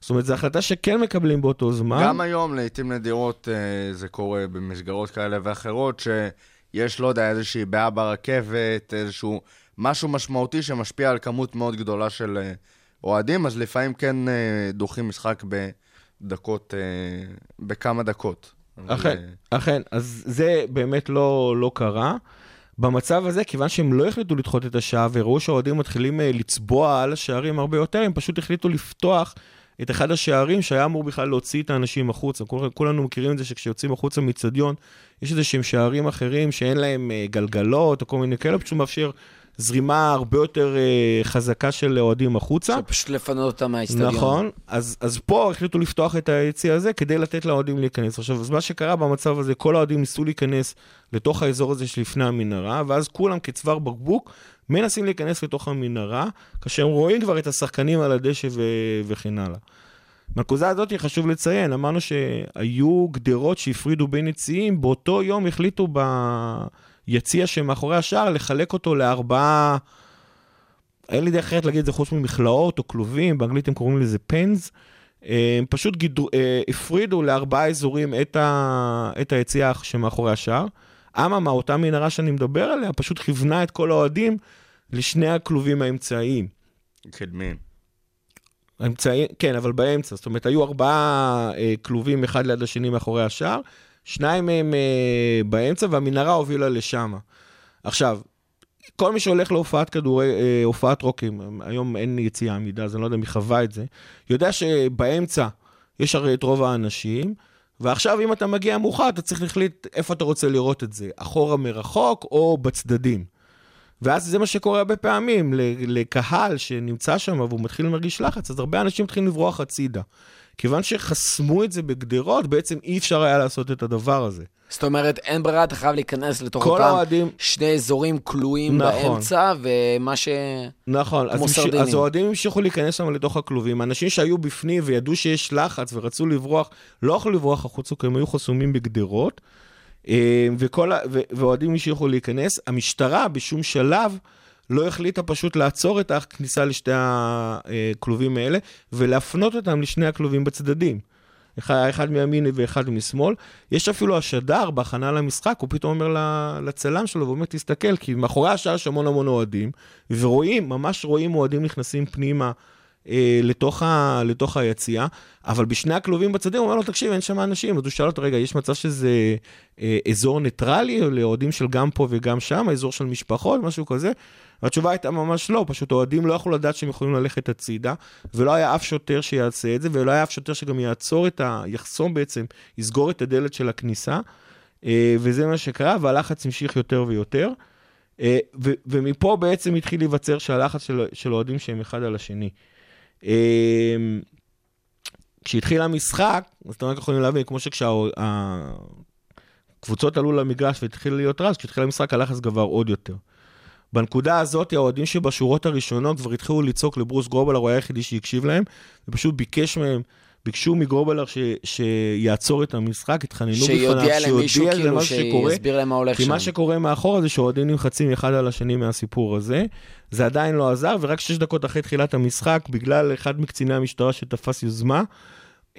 זאת אומרת, זו החלטה שכן מקבלים באותו זמן. גם היום, לעיתים נדירות, אה, זה קורה במסגרות כאלה ואחרות, שיש, לא יודע, איזושהי בעיה ברכבת, איזשהו משהו משמעותי שמשפיע על כמות מאוד גדולה של אה, אוהדים, אז לפעמים כן אה, דוחים משחק בדקות, בכמה דקות. אכן, אה, אכן, אז זה באמת לא, לא קרה. במצב הזה, כיוון שהם לא החליטו לדחות את השעה וראו שהאוהדים מתחילים אה, לצבוע על השערים הרבה יותר, הם פשוט החליטו לפתוח את אחד השערים שהיה אמור בכלל להוציא את האנשים החוצה. כול, כולנו מכירים את זה שכשיוצאים החוצה מאיצטדיון, יש איזה שהם שערים אחרים שאין להם אה, גלגלות או כל מיני כאלה, פשוט מאפשר זרימה הרבה יותר אה, חזקה של אוהדים החוצה. שפשוט לפנות אותם מהאיצטדיון. נכון, אז, אז פה החליטו לפתוח את היציע הזה כדי לתת לאוהדים להיכנס. עכשיו, אז מה שקרה במצב הזה, כל האוהדים ניסו להיכנס לתוך האזור הזה שלפני המנהרה, ואז כולם כצוואר בקבוק מנסים להיכנס לתוך המנהרה, כאשר הם רואים כבר את השחקנים על הדשא ו- וכן הלאה. בנקודה הזאת חשוב לציין, אמרנו שהיו גדרות שהפרידו בין יציאים, באותו יום החליטו ביציע שמאחורי השער לחלק אותו לארבעה, אין לי דרך אחרת להגיד את זה חוץ ממכלאות או כלובים, באנגלית הם קוראים לזה פנס. הם פשוט גידרו, אה, הפרידו לארבעה אזורים את, ה, את היציאה שמאחורי השער. אממה, אותה מנהרה שאני מדבר עליה, פשוט כיוונה את כל האוהדים לשני הכלובים האמצעיים. קדמים. האמצעי, כן, אבל באמצע. זאת אומרת, היו ארבעה אה, כלובים אחד ליד השני מאחורי השער, שניים מהם אה, באמצע, והמנהרה הובילה לשם. עכשיו, כל מי שהולך להופעת כדורי, אה, הופעת רוקים, היום אין יציאה עמידה, אז אני לא יודע מי חווה את זה, יודע שבאמצע יש הרי את רוב האנשים, ועכשיו אם אתה מגיע מאוחר, אתה צריך להחליט איפה אתה רוצה לראות את זה, אחורה מרחוק או בצדדים. ואז זה מה שקורה הרבה פעמים, לקהל שנמצא שם והוא מתחיל להרגיש לחץ, אז הרבה אנשים מתחילים לברוח הצידה. כיוון שחסמו את זה בגדרות, בעצם אי אפשר היה לעשות את הדבר הזה. זאת אומרת, אין ברירה, אתה חייב להיכנס לתוך אותם האוהדים, שני אזורים כלואים נכון. באמצע, ומה ש... נכון, אז, כמו. סרדינים. אז האוהדים המשיכו להיכנס שם לתוך הכלובים. אנשים שהיו בפנים וידעו שיש לחץ ורצו לברוח, לא יכלו לברוח החוצה, כי הם היו חסומים בגדרות, אה, וכל. ואוהדים המשיכו להיכנס. המשטרה בשום שלב לא החליטה פשוט לעצור את הכניסה לשתי הכלובים האלה, ולהפנות אותם לשני הכלובים בצדדים. אחד, אחד מימין ואחד משמאל. יש אפילו השדר בהכנה למשחק, הוא פתאום אומר לצלם שלו, והוא אומר, תסתכל, כי מאחורי השער יש המון המון אוהדים, ורואים, ממש רואים אוהדים נכנסים פנימה אה, לתוך, ה, לתוך היציאה, אבל בשני הכלובים בצדדים, הוא אומר לו, תקשיב, אין שם אנשים. אז הוא שאל אותו, רגע, יש מצב שזה אה, אזור ניטרלי, או לאוהדים של גם פה וגם שם, אזור של משפחות, משהו כזה? והתשובה הייתה ממש לא, פשוט אוהדים לא יכלו לדעת שהם יכולים ללכת הצידה, ולא היה אף שוטר שיעשה את זה, ולא היה אף שוטר שגם יעצור את ה... יחסום בעצם, יסגור את הדלת של הכניסה, אה, וזה מה שקרה, והלחץ המשיך יותר ויותר. אה, ו- ומפה בעצם התחיל להיווצר שהלחץ של אוהדים שהם אחד על השני. אה, כשהתחיל המשחק, אז אתם רק יכולים להבין, כמו שכשהקבוצות עלו למגרש והתחיל להיות רעש, כשהתחיל המשחק הלחץ גבר עוד יותר. בנקודה הזאת, האוהדים שבשורות הראשונות כבר התחילו לצעוק לברוס גרובלר, הוא היה היחידי שהקשיב להם, ופשוט ביקש מהם, ביקשו מגרובלר ש, שיעצור את המשחק, התחננו בפניו, שיודיע למישהו, כאילו. שיסביר להם מה הולך כי שם. מה שקורה מאחורה זה שאוהדים נמחצים אחד על השני מהסיפור הזה. זה עדיין לא עזר, ורק שש דקות אחרי תחילת המשחק, בגלל אחד מקציני המשטרה שתפס יוזמה,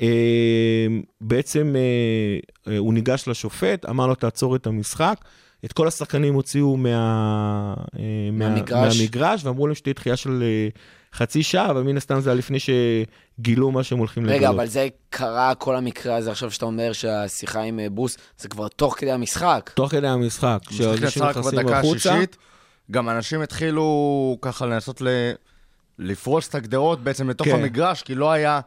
אה, בעצם אה, אה, הוא ניגש לשופט, אמר לו תעצור את המשחק. את כל השחקנים הוציאו מה, אה, מה, מהמגרש. מהמגרש, ואמרו להם שתהיה דחייה של אה, חצי שעה, אבל מן הסתם זה היה לפני שגילו מה שהם הולכים לגלות. רגע, אבל זה קרה, כל המקרה הזה עכשיו שאתה אומר שהשיחה עם אה, בוס, זה כבר תוך כדי המשחק. תוך כדי המשחק, כשאנשים נכנסים החוצה. גם אנשים התחילו ככה לנסות ל... לפרוץ את הגדרות בעצם לתוך כן. המגרש, כי לא היה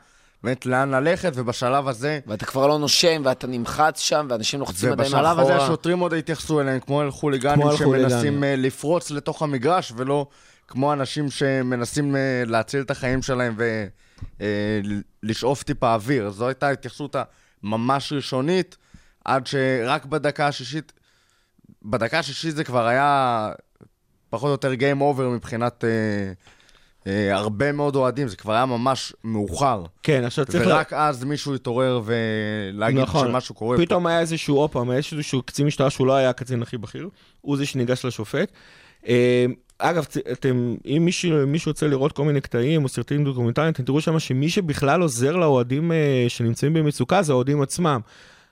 באמת לאן ללכת, ובשלב הזה... ואתה כבר לא נושם, ואתה נמחץ שם, ואנשים לוחצים עדיין מאחורה. ובשלב הזה השוטרים עוד התייחסו אליהם כמו אל חוליגנים שמנסים. אה, לפרוץ לתוך המגרש, ולא כמו אנשים שמנסים אה, להציל את החיים שלהם ולשאוף טיפה אוויר. זו הייתה ההתייחסות הממש ראשונית, עד שרק בדקה השישית, בדקה השישית זה כבר היה פחות או יותר Game Over מבחינת אה, אה, הרבה מאוד אוהדים, זה כבר היה ממש מאוחר. כן, עכשיו צריך... לה- ורק אז מישהו התעורר ולהגיד נכון. שמשהו קורה פה. פתאום היה איזשהו, עוד פעם, היה איזשהו קצין משטרה שהוא לא היה הקצין הכי בכיר, הוא זה שניגש לשופט. אגב, אתם, אם מישהו, מישהו רוצה לראות כל מיני קטעים או סרטים דוקומנטריים, אתם תראו שם שמי שבכלל עוזר לאוהדים אה, שנמצאים במצוקה זה האוהדים עצמם.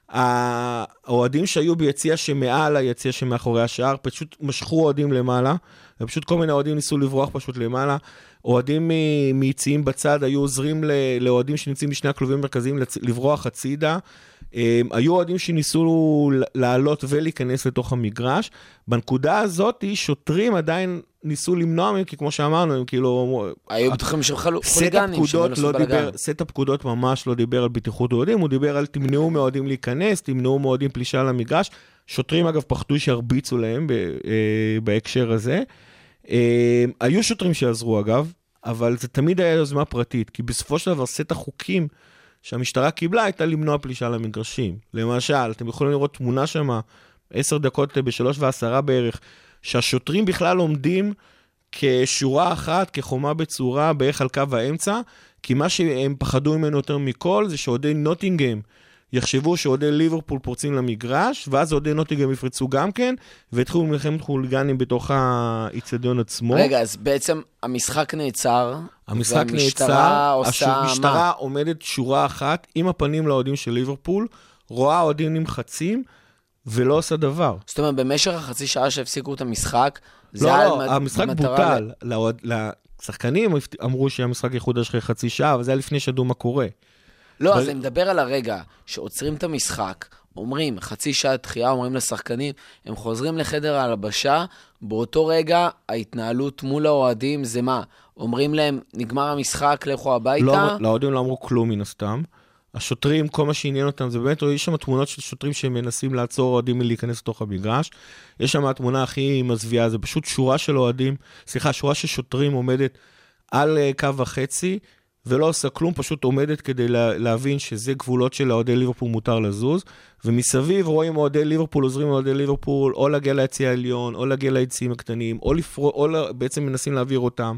האוהדים שהיו ביציע שמעל היציע שמאחורי השער, פשוט משכו אוהדים למעלה, ופשוט כל מיני אוהדים ניסו לברוח פשוט למעלה. אוהדים מיציעים בצד היו עוזרים לאוהדים שנמצאים בשני הכלובים המרכזיים לברוח הצידה. הם, היו אוהדים שניסו לעלות ולהיכנס לתוך המגרש. בנקודה הזאת, שוטרים עדיין ניסו למנוע מהם, כי כמו שאמרנו, הם כאילו... היו בטוחים שהם חוליגנים, לעשות לא. דיבר, סט הפקודות ממש לא דיבר על בטיחות אוהדים, הוא דיבר על תמנעו מאוהדים להיכנס, תמנעו מאוהדים פלישה למגרש. שוטרים אגב פחדו שירביצו להם אה, בהקשר הזה. אה, היו שוטרים שעזרו אגב, אבל זה תמיד היה יוזמה פרטית, כי בסופו של דבר סט החוקים שהמשטרה קיבלה הייתה למנוע פלישה למגרשים. למשל, אתם יכולים לראות תמונה שמה, עשר דקות בשלוש ועשרה בערך, שהשוטרים בכלל עומדים כשורה אחת, כחומה בצורה, בערך על קו האמצע, כי מה שהם פחדו ממנו יותר מכל זה שאוהדי נוטינגהם יחשבו שאוהדי ליברפול פורצים למגרש, ואז אוהדי נוטינגהם יפרצו גם כן, והתחילו מלחמת חוליגנים בתוך האיצטדיון עצמו. רגע, אז בעצם המשחק נעצר, המשחק והמשטרה נעצר, עושה מה? המשטרה עומדת שורה אחת עם הפנים לאוהדים של ליברפול, רואה אוהדים נמחצים, ולא עושה דבר. זאת אומרת, במשך החצי שעה שהפסיקו את המשחק, זה לא, היה לא, המשחק בוטל. לאוהד- לשחקנים אמרו שהמשחק יחודש אחרי חצי שעה, אבל זה היה לפני שידעו מה קורה. לא, אבל- אז אני מדבר על הרגע שעוצרים את המשחק, אומרים, חצי שעה דחייה, אומרים לשחקנים, הם חוזרים לחדר ההלבשה, באותו רגע ההתנהלות מול האוהדים זה מה? אומרים להם, נגמר המשחק, לכו הביתה? לא, לאוהדים לא אמרו כלום מן הסתם. השוטרים, כל מה שעניין אותם זה באמת, יש שם תמונות של שוטרים שמנסים לעצור אוהדים מלהיכנס לתוך המגרש. יש שם התמונה הכי מזוויעה, זה פשוט שורה של אוהדים, סליחה, שורה של שוטרים עומדת על אה, קו וחצי, ולא עושה כלום, פשוט עומדת כדי לה, להבין שזה גבולות של אוהדי ליברפול מותר לזוז, ומסביב רואים אוהדי ליברפול עוזרים לאוהדי ליברפול או להגיע ליציא העליון, או להגיע ליציאים הקטנים, או, לפרו, או לה, בעצם מנסים להעביר אותם.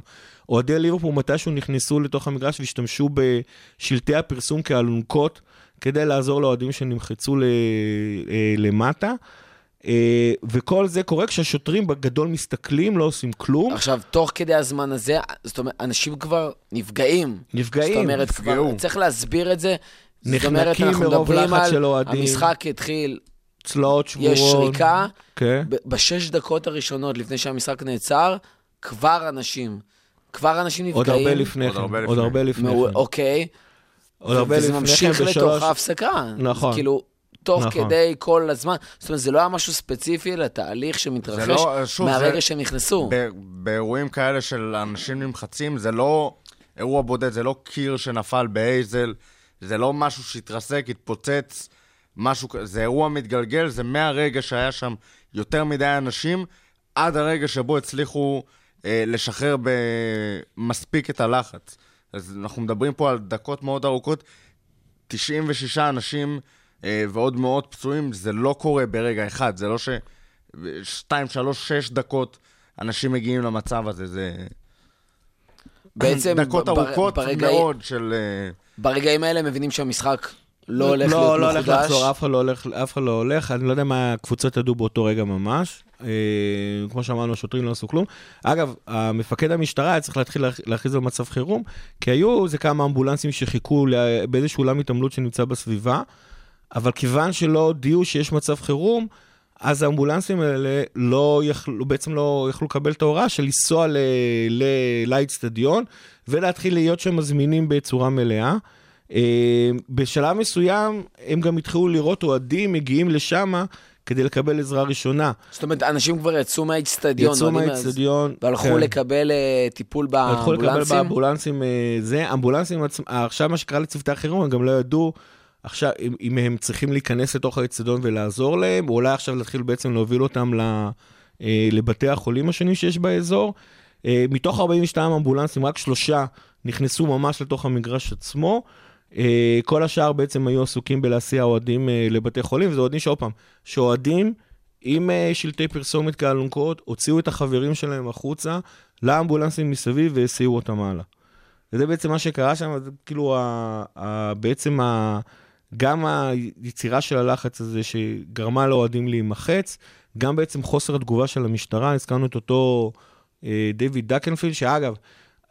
אוהדי ליברפול מתישהו נכנסו לתוך המגרש והשתמשו בשלטי הפרסום כאלונקות כדי לעזור לאוהדים שנמחצו ל, אה, למטה. אה, וכל זה קורה כשהשוטרים בגדול מסתכלים, לא עושים כלום. עכשיו, תוך כדי הזמן הזה, זאת אומרת, אנשים כבר נפגעים. נפגעים, זאת אומרת, נפגעו. כבר צריך להסביר את זה. נחנקים מרוב לחץ על של אוהדים. המשחק התחיל, צלעות שבורות. יש שריקה, כן. ב- בשש דקות הראשונות לפני שהמשחק נעצר, כבר אנשים, כבר אנשים נפגעים. עוד הרבה לפני עוד כן. הרבה עוד לפני. הרבה לפני כן. אוקיי. עוד הרבה וזה לפני כן, ממשיך לתוך. ההפסקה. נכון. כאילו, תוך נכון. כדי כל הזמן. זאת אומרת, זה לא היה משהו ספציפי לתהליך שמתרחש לא- שוב, מהרגע זה- שהם נכנסו. ב- באירועים כאלה של אנשים נמחצים, זה לא אירוע בודד, זה לא קיר שנפל בהייזל, זה לא משהו שהתרסק, התפוצץ, משהו זה אירוע מתגלגל, זה מהרגע שהיה שם יותר מדי אנשים, עד הרגע שבו הצליחו אה, לשחרר במספיק את הלחץ. אז אנחנו מדברים פה על דקות מאוד ארוכות, 96 אנשים אה, ועוד מאות פצועים, זה לא קורה ברגע אחד, זה לא ש... 2, 3, 6 דקות אנשים מגיעים למצב הזה, זה... בעצם, דקות בר- ארוכות ברגע- מאוד של... אה, ברגעים האלה מבינים שהמשחק לא הולך לא, להיות לא הולך מחודש. לחזור, אף אחד לא הולך, אף אחד לא הולך, אני לא יודע מה הקבוצות ידעו באותו רגע ממש. אה, כמו שאמרנו, השוטרים לא עשו כלום. אגב, המפקד המשטרה היה צריך להתחיל להכ- להכריז על מצב חירום, כי היו איזה כמה אמבולנסים שחיכו באיזשהו אולם התעמלות שנמצא בסביבה, אבל כיוון שלא הודיעו שיש מצב חירום, אז האמבולנסים האלה לא יכלו, בעצם לא יכלו לקבל את ההוראה של לנסוע ל- ל- לאצטדיון ולהתחיל להיות שם מזמינים בצורה מלאה. אה, בשלב מסוים הם גם התחילו לראות אוהדים מגיעים לשם כדי לקבל עזרה ראשונה. זאת אומרת, אנשים כבר יצאו מהאיצטדיון. יצאו אוהדים, מהאצטדיון. והלכו כן. לקבל אה, טיפול הלכו לקבל באמבולנסים. באמבולנסים אה, זה, אמבולנסים עכשיו מה שקרה לצוותי החירום, הם גם לא ידעו עכשיו אם, הם צריכים להיכנס לתוך האצטדיון ולעזור להם, או אולי עכשיו להתחיל בעצם להוביל אותם אה, לבתי החולים השונים שיש באזור. אה, מתוך 42 אמבולנסים, רק שלושה נכנסו ממש לתוך המגרש עצמו. אה, כל השאר בעצם היו עסוקים בלהסיע אוהדים לבתי חולים, וזה אוהדים שעוד פעם, שאוהדים עם אה, שלטי פרסומת כאלונקות, הוציאו את החברים שלהם החוצה לאמבולנסים מסביב והסיעו אותם הלאה. וזה בעצם מה שקרה שם, כאילו ה, ה, בעצם ה, גם היצירה של הלחץ הזה שגרמה לאוהדים להימחץ, גם בעצם חוסר התגובה של המשטרה, הזכרנו את אותו אה, דיוויד דקנפילד, שאגב,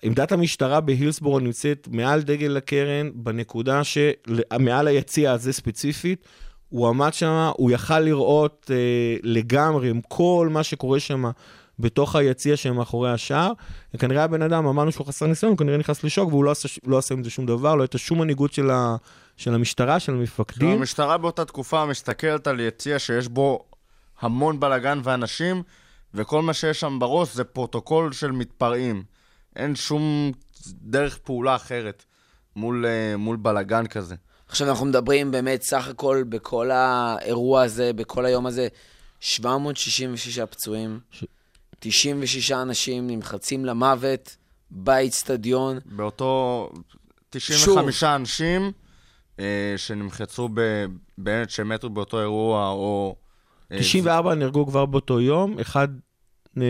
עמדת המשטרה בהילסבורו נמצאת מעל דגל הקרן, בנקודה שמעל היציע הזה ספציפית, הוא עמד שם, הוא יכל לראות אה, לגמרי עם כל מה שקורה שם בתוך היציע שמאחורי השער, וכנראה הבן אדם, אמרנו שהוא חסר ניסיון, הוא כנראה נכנס לשוק, והוא לא עשה, לא עשה עם זה שום דבר, לא הייתה שום מנהיגות של, ה, של המשטרה, של המפקדים. המשטרה באותה תקופה מסתכלת על יציע שיש בו המון בלאגן ואנשים, וכל מה שיש שם בראש זה פרוטוקול של מתפרעים. אין שום דרך פעולה אחרת מול, אה, מול בלאגן כזה. עכשיו אנחנו מדברים באמת סך הכל בכל האירוע הזה, בכל היום הזה, 766 פצועים, ש- 96 אנשים נמחצים למוות באיצטדיון. באותו 95 אנשים אה, שנמחצו ב- באמת שמתו באותו אירוע, או... אה, 94 נהרגו כבר באותו יום, אחד אה,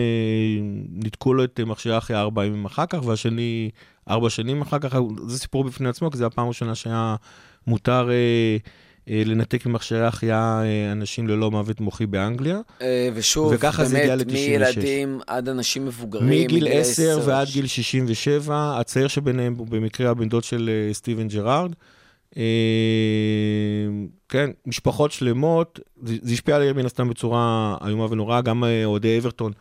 ניתקו לו את מכשירי ההחייאה ארבע ימים אחר כך, והשני ארבע שנים אחר כך, זה סיפור בפני עצמו, כי זו הפעם הראשונה שהיה מותר אה, אה, לנתק ממכשירי ההחייאה אה, אנשים ללא מוות מוחי באנגליה. אה, ושוב, וככה זה הגיע באמת, ל-96. מילדים עד אנשים מבוגרים. מגיל 10 ועד ש- גיל 67, הצעיר שביניהם הוא במקרה הבן דוד של אה, סטיבן ג'רארד. אה, כן, משפחות שלמות, זה השפיע עליהם מן הסתם בצורה איומה ונוראה, גם אה, אוהדי אברטון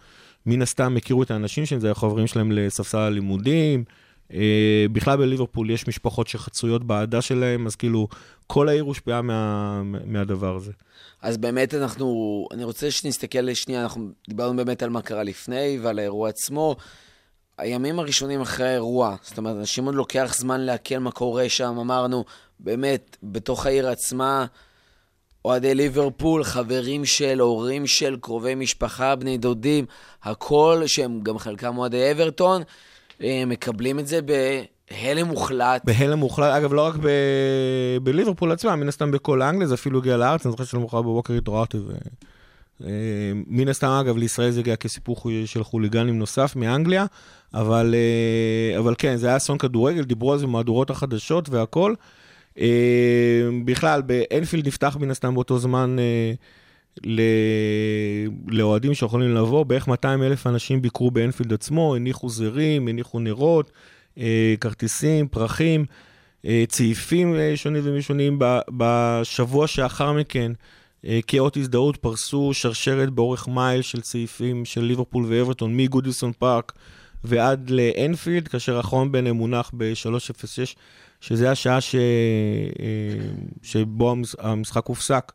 מן הסתם הכירו את האנשים שלהם, זה היו חברים שלהם לספסל הלימודים, אה, בכלל בליברפול יש משפחות שחצויות באהדה שלהם, אז כאילו, כל העיר הושפעה מה, מהדבר הזה. אז באמת אנחנו, אני רוצה שנסתכל שנייה, אנחנו דיברנו באמת על מה קרה לפני ועל האירוע עצמו. הימים הראשונים אחרי האירוע, זאת אומרת, אנשים עוד לוקח זמן לעכל מה קורה שם, אמרנו, באמת, בתוך העיר עצמה, אוהדי ליברפול, חברים של, הורים של, קרובי משפחה, בני דודים, הכל, שהם גם חלקם אוהדי אברטון, אה, מקבלים את זה בהלם מוחלט. בהלם מוחלט, אגב, לא רק ב... בליברפול עצמה, מן הסתם בכל אנגליה, זה אפילו הגיע לארץ, אני זוכר שלמחרת בבוקר התעוררתי ו... אה, מן הסתם, אגב, לישראל זה הגיע כסיפור של חוליגנים נוסף מאנגליה, אבל, אה, אבל כן, זה היה אסון כדורגל, דיברו על זה במהדורות החדשות והכל. אה, בכלל, באנפילד נפתח מן הסתם באותו זמן. לאוהדים שיכולים לבוא, בערך 200 אלף אנשים ביקרו באנפילד עצמו, הניחו זרים, הניחו נרות, כרטיסים, פרחים, צעיפים שונים ומשונים. בשבוע שאחר מכן, כאות הזדהות פרסו שרשרת באורך מייל של צעיפים של ליברפול ואברטון מגודיסון פארק ועד לאנפילד, כאשר האחרון ביניהם מונח ב-306, שזה השעה ש... אה, שבו המשחק הופסק,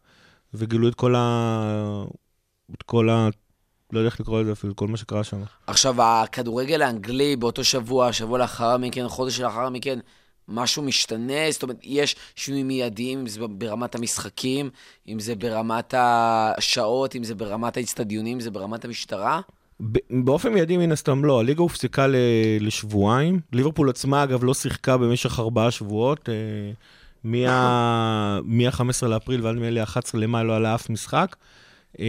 וגילו את כל ה... את כל ה... לא יודע איך לקרוא לזה אפילו, כל מה שקרה שם. עכשיו, הכדורגל האנגלי באותו שבוע, שבוע לאחר מכן, חודש לאחר מכן, משהו משתנה? זאת אומרת, יש שינויים מיידיים, אם זה ברמת המשחקים, אם זה ברמת השעות, אם זה ברמת האצטדיונים, אם זה ברמת המשטרה? באופן מיידי מן הסתם לא, הליגה הופסקה לשבועיים. ליברפול עצמה, אגב, לא שיחקה במשך ארבעה שבועות. אה, מה-15 לאפריל ועד נדמה לי 11 למאי לא עלה אף משחק. אה,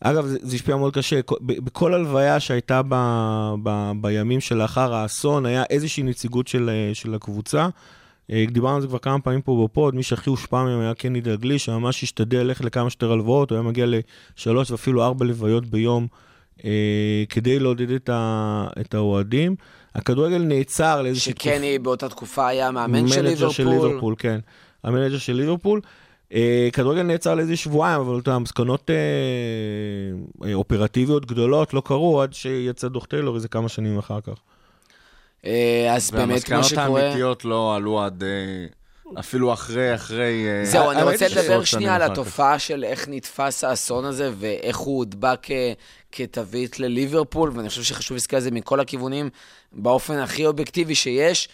אגב, זה, זה השפיע מאוד קשה. בכל הלוויה שהייתה ב, ב, בימים שלאחר האסון, היה איזושהי נציגות של, של הקבוצה. אה, דיברנו על זה כבר כמה פעמים פה ב pod, מי שהכי הושפע מהם היה קני דלגליש, שממש השתדל ללכת לכמה שיותר הלוויות, הוא היה מגיע לשלוש ואפילו ארבע לוויות ביום אה, כדי לעודד את, ה, את האוהדים. הכדורגל נעצר לאיזושהי תקופה. שקני באותה תקופה היה מאמן של ליברפול. של ליברפול, כן. ה manager של ליברפול. אה, כדורגל נעצר לאיזה שבועיים, אבל אתה יודע, מסקנות אה, אה, אופרטיביות גדולות לא קרו עד שיצא דוח טיילור איזה כמה שנים אחר כך. אז באמת, כמו שקורה... והמסקנות האמיתיות לא עלו עד... אפילו אחרי, אחרי... זהו, אני רוצה לדבר שנייה על התופעה של איך נתפס האסון הזה ואיך הוא הודבק כתווית לליברפול, ואני חושב שחשוב להסתכל על זה מכל הכיוונים, באופן הכי אובייקטיבי שיש.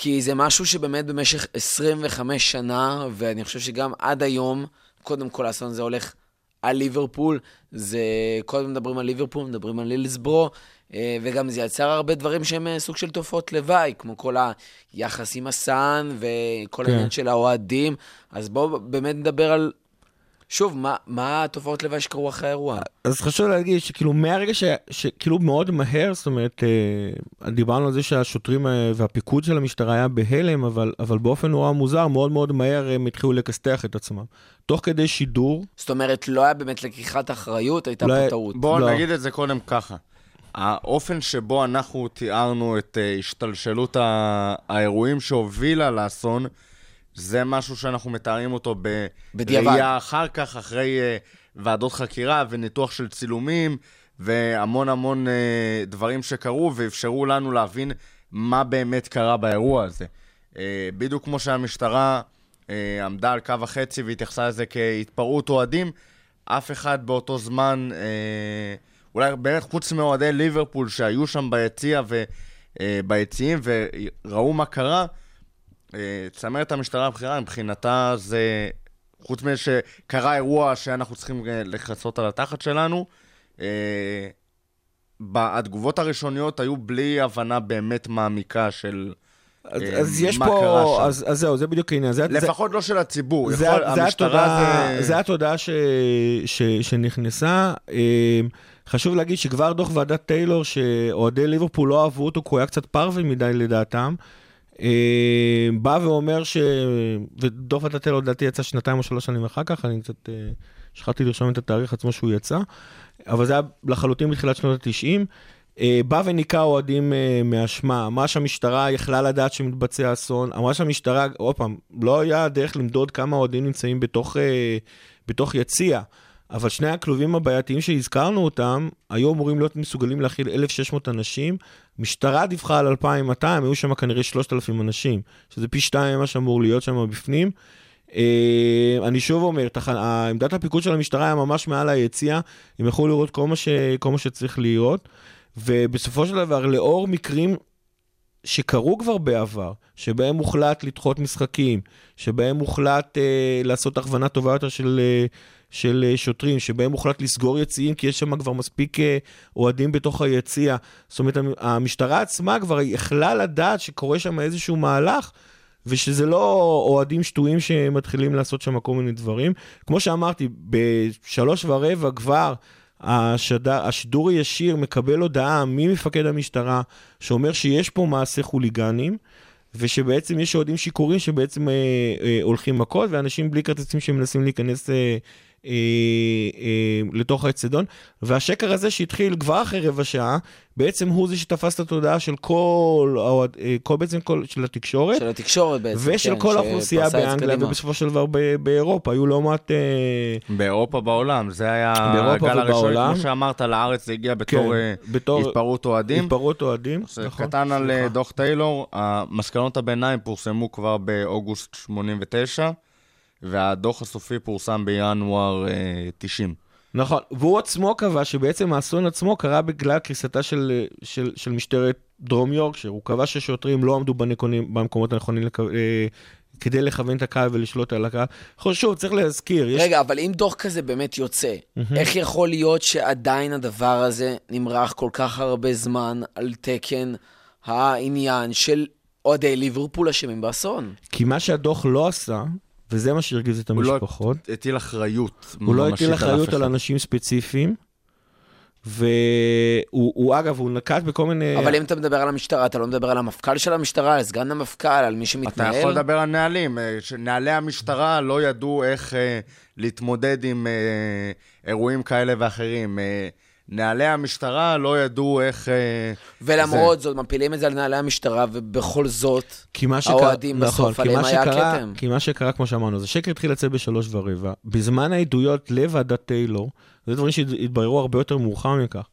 כי זה משהו שבאמת במשך 25 שנה, ואני חושב שגם עד היום, קודם כל האסון הזה הולך על ליברפול, זה, קודם מדברים על ליברפול, מדברים על לילסברו, אה, וגם זה יצר הרבה דברים שהם אה, סוג של תופעות לוואי, כמו כל היחס עם הסאן וכל כן. העניין של האוהדים. אז בואו באמת נדבר על שוב, מה, מה התופעות לוואי שקרו אחרי האירוע? אז חשוב להגיד שכאילו מהרגע ש, שכאילו מאוד מהר, זאת אומרת, אה, דיברנו על זה שהשוטרים אה, והפיקוד של המשטרה היה בהלם, אבל, אבל באופן נורא מוזר, מאוד מאוד מהר הם התחילו לכסתח את עצמם. תוך כדי שידור. זאת אומרת, לא היה באמת לקיחת אחריות, הייתה לא, פה טעות. בואו לא. נגיד את זה קודם ככה. האופן שבו אנחנו תיארנו את השתלשלות האירועים שהובילה לאסון, זה משהו שאנחנו מתארים אותו בראייה אחר כך, אחרי uh, ועדות חקירה וניתוח של צילומים, והמון המון uh, דברים שקרו ואפשרו לנו להבין מה באמת קרה באירוע הזה. Uh, בדיוק כמו שהמשטרה uh, עמדה על קו החצי והתייחסה לזה כהתפרעות אוהדים, אף אחד באותו זמן, uh, אולי באמת חוץ מאוהדי ליברפול שהיו שם ביציע וביציעים וראו מה קרה, צמרת המשטרה הבכירה, מבחינתה זה, חוץ מזה שקרה אירוע שאנחנו צריכים אה, לכסות על התחת שלנו, אה, התגובות הראשוניות היו בלי הבנה באמת מעמיקה של... אז, אז יש פה, אז, אז זהו, זה בדיוק העניין. זה, לפחות זה, לא של הציבור, זה, יכול, זה המשטרה זה... זה התודעה ש, ש, שנכנסה. חשוב להגיד שכבר דוח ועדת טיילור, שאוהדי ליברפול לא אהבו אותו, כי הוא היה קצת פרוויל מדי לדעתם. אה, בא ואומר ש... ודוח ותתל לדעתי יצא שנתיים או שלוש שנים אחר כך, אני קצת אה, שכחתי לרשום את התאריך עצמו שהוא יצא, אבל זה היה לחלוטין בתחילת שנות ה-90. אה, בא וניקה אוהדים מאשמה, אמרה שהמשטרה יכלה לדעת שמתבצע אסון, אמרה שהמשטרה, עוד פעם, לא היה דרך למדוד כמה אוהדים נמצאים בתוך, בתוך יציע. אבל שני הכלובים הבעייתיים שהזכרנו אותם, היו אמורים להיות מסוגלים להכיל 1,600 אנשים. משטרה דיווחה על 2,200, היו שם כנראה 3,000 אנשים, שזה פי שתיים ממה שאמור להיות שם בפנים. אה, אני שוב אומר, תח... עמדת הפיקוד של המשטרה היה ממש מעל היציע, הם יכלו לראות כל מה, ש... כל מה שצריך לראות, ובסופו של דבר, לאור מקרים שקרו כבר בעבר, שבהם הוחלט לדחות משחקים, שבהם הוחלט אה, לעשות הכוונה טובה יותר של, אה, של אה, שוטרים, שבהם הוחלט לסגור יציאים, כי יש שם כבר מספיק אה, אוהדים בתוך היציע. זאת אומרת, המ- המשטרה עצמה כבר יכלה לדעת שקורה שם איזשהו מהלך, ושזה לא אוהדים שטויים שמתחילים לעשות שם כל מיני דברים. כמו שאמרתי, בשלוש ורבע כבר השדר, השידור הישיר מקבל הודעה ממפקד המשטרה שאומר שיש פה מעשה חוליגנים. ושבעצם יש אוהדים שיכורים שבעצם אה, אה, הולכים מכות, ואנשים בלי כרטיסים שמנסים להיכנס אה, אה, אה, לתוך האצטדיון. והשקר הזה שהתחיל כבר אחרי רבע שעה, בעצם הוא זה שתפס את התודעה של כל, אה, כל בעצם כל, של התקשורת. של התקשורת בעצם, ושל כן, כל האוכלוסייה באנגליה. ובסופו של דבר ב- באירופה, היו לא מעט... אה, באירופה בעולם, זה היה באירופה הגל הראשון. כמו שאמרת, לארץ זה הגיע בתור אה, בתור התפרעות אוהדים. התפרעות אוהדים. נכון, קטן על דוח טיילור, המסקנות הביניים פורסמו כבר באוגוסט 89, והדוח הסופי פורסם בינואר אה, 90. נכון, והוא עצמו קבע שבעצם האסון עצמו קרה בגלל קריסתה של, של, של משטרת דרום יורקשר. הוא קבע ששוטרים לא עמדו בנכונים, במקומות הנכונים לכ... אה, כדי לכוון את הקהל ולשלוט על הקהל. שוב, צריך להזכיר, יש... רגע, אבל אם דוח כזה באמת יוצא, איך יכול להיות שעדיין הדבר הזה נמרח כל כך הרבה זמן על תקן העניין של אוהדי ליברפול אשמים באסון? כי מה שהדוח לא עשה, וזה מה שהרגיז את הוא לא המשפחות, הטיל אחריות הוא לא הטיל אחריות על. אנשים ספציפיים, והוא, הוא, אגב, הוא נקט בכל מיני... אבל אם אתה מדבר על המשטרה, אתה לא מדבר על המפכ"ל של המשטרה, על סגן המפכ"ל, על מי אתה שמתנהל? יכול לדבר על נהלים, אה, שנהלי המשטרה לא ידעו איך אה, להתמודד עם אה, אירועים כאלה ואחרים. אה, נהלי המשטרה לא ידעו איך... אה, ולמרות זאת, מפילים את זה על נהלי המשטרה, ובכל זאת, שקרה, האוהדים בסוף, נכון, כי עליהם מה היה שקרה, כתם. כי מה שקרה, כמו שאמרנו, זה שקר התחיל לצאת בשלוש ורבע. בזמן העדויות לוועדת טיילור, זה דברים שהתבררו הרבה יותר מאוחר מכך.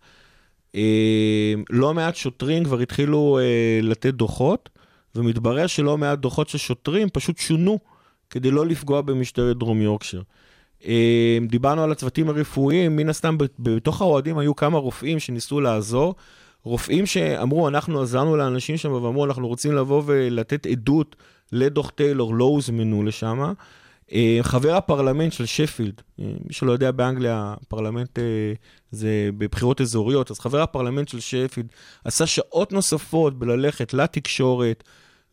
אה, לא מעט שוטרים כבר התחילו אה, לתת דוחות, ומתברר שלא מעט דוחות של שוטרים פשוט שונו כדי לא לפגוע במשטרת דרום יורקשר. אה, דיברנו על הצוותים הרפואיים, מן הסתם בתוך האוהדים היו כמה רופאים שניסו לעזור. רופאים שאמרו, אנחנו עזרנו לאנשים שם ואמרו, אנחנו רוצים לבוא ולתת עדות לדוח טיילור, לא הוזמנו לשם. אה, חבר הפרלמנט של שפילד, אה, מי שלא יודע באנגליה, הפרלמנט זה בבחירות אזוריות, אז חבר הפרלמנט של שפילד עשה שעות נוספות בללכת לתקשורת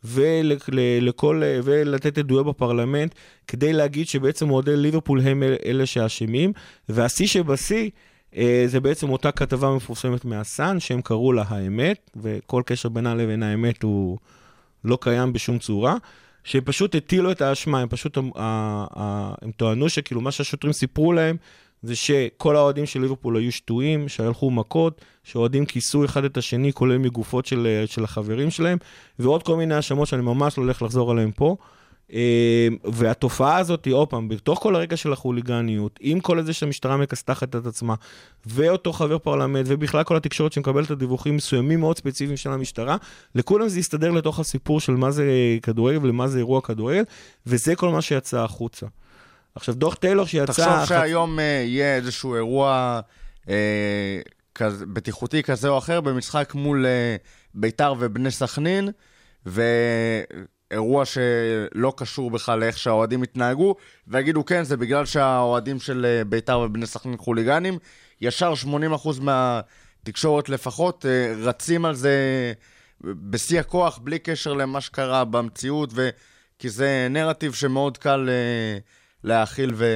ולכל, ולתת עדויות בפרלמנט, כדי להגיד שבעצם אוהדי ליברפול הם אל- אלה שאשמים, והשיא שבשיא, אה, זה בעצם אותה כתבה מפורסמת מהסאן, שהם קראו לה האמת, וכל קשר בינה לבין האמת הוא לא קיים בשום צורה. שהם פשוט הטילו את האשמה, הם פשוט, אה, אה, הם טוענו שכאילו מה שהשוטרים סיפרו להם, זה שכל האוהדים של ליברפול היו שטויים, שהלכו מכות, שאוהדים כיסו אחד את השני, כולל מגופות של, אה, של החברים שלהם, ועוד כל מיני האשמות שאני ממש לא הולך לחזור עליהן פה. אה, והתופעה הזאת, עוד פעם, בתוך כל הרקע של החוליגניות, עם כל זה שהמשטרה מכסתחת את עצמה, ואותו חבר פרלמנט, ובכלל כל התקשורת שמקבלת את הדיווחים מסוימים מאוד ספציפיים של המשטרה, לכולם זה יסתדר לתוך הסיפור של מה זה כדורגל ולמה זה אירוע כדורגל, וזה כל מה שיצא החוצה. עכשיו, דוח טיילור שיצא... תחשוב חצ- שהיום אה, יהיה איזשהו אירוע אה, כזה, בטיחותי כזה או אחר במשחק מול אה, ביתר ובני סכנין, ואירוע שלא קשור בכלל לאיך שהאוהדים התנהגו, ויגידו כן, זה בגלל שהאוהדים של ביתר ובני סכנין חוליגנים, ישר 80% מהתקשורת לפחות אה, רצים על זה בשיא הכוח, בלי קשר למה שקרה במציאות, ו... כי זה נרטיב שמאוד קל אה, להכיל ו...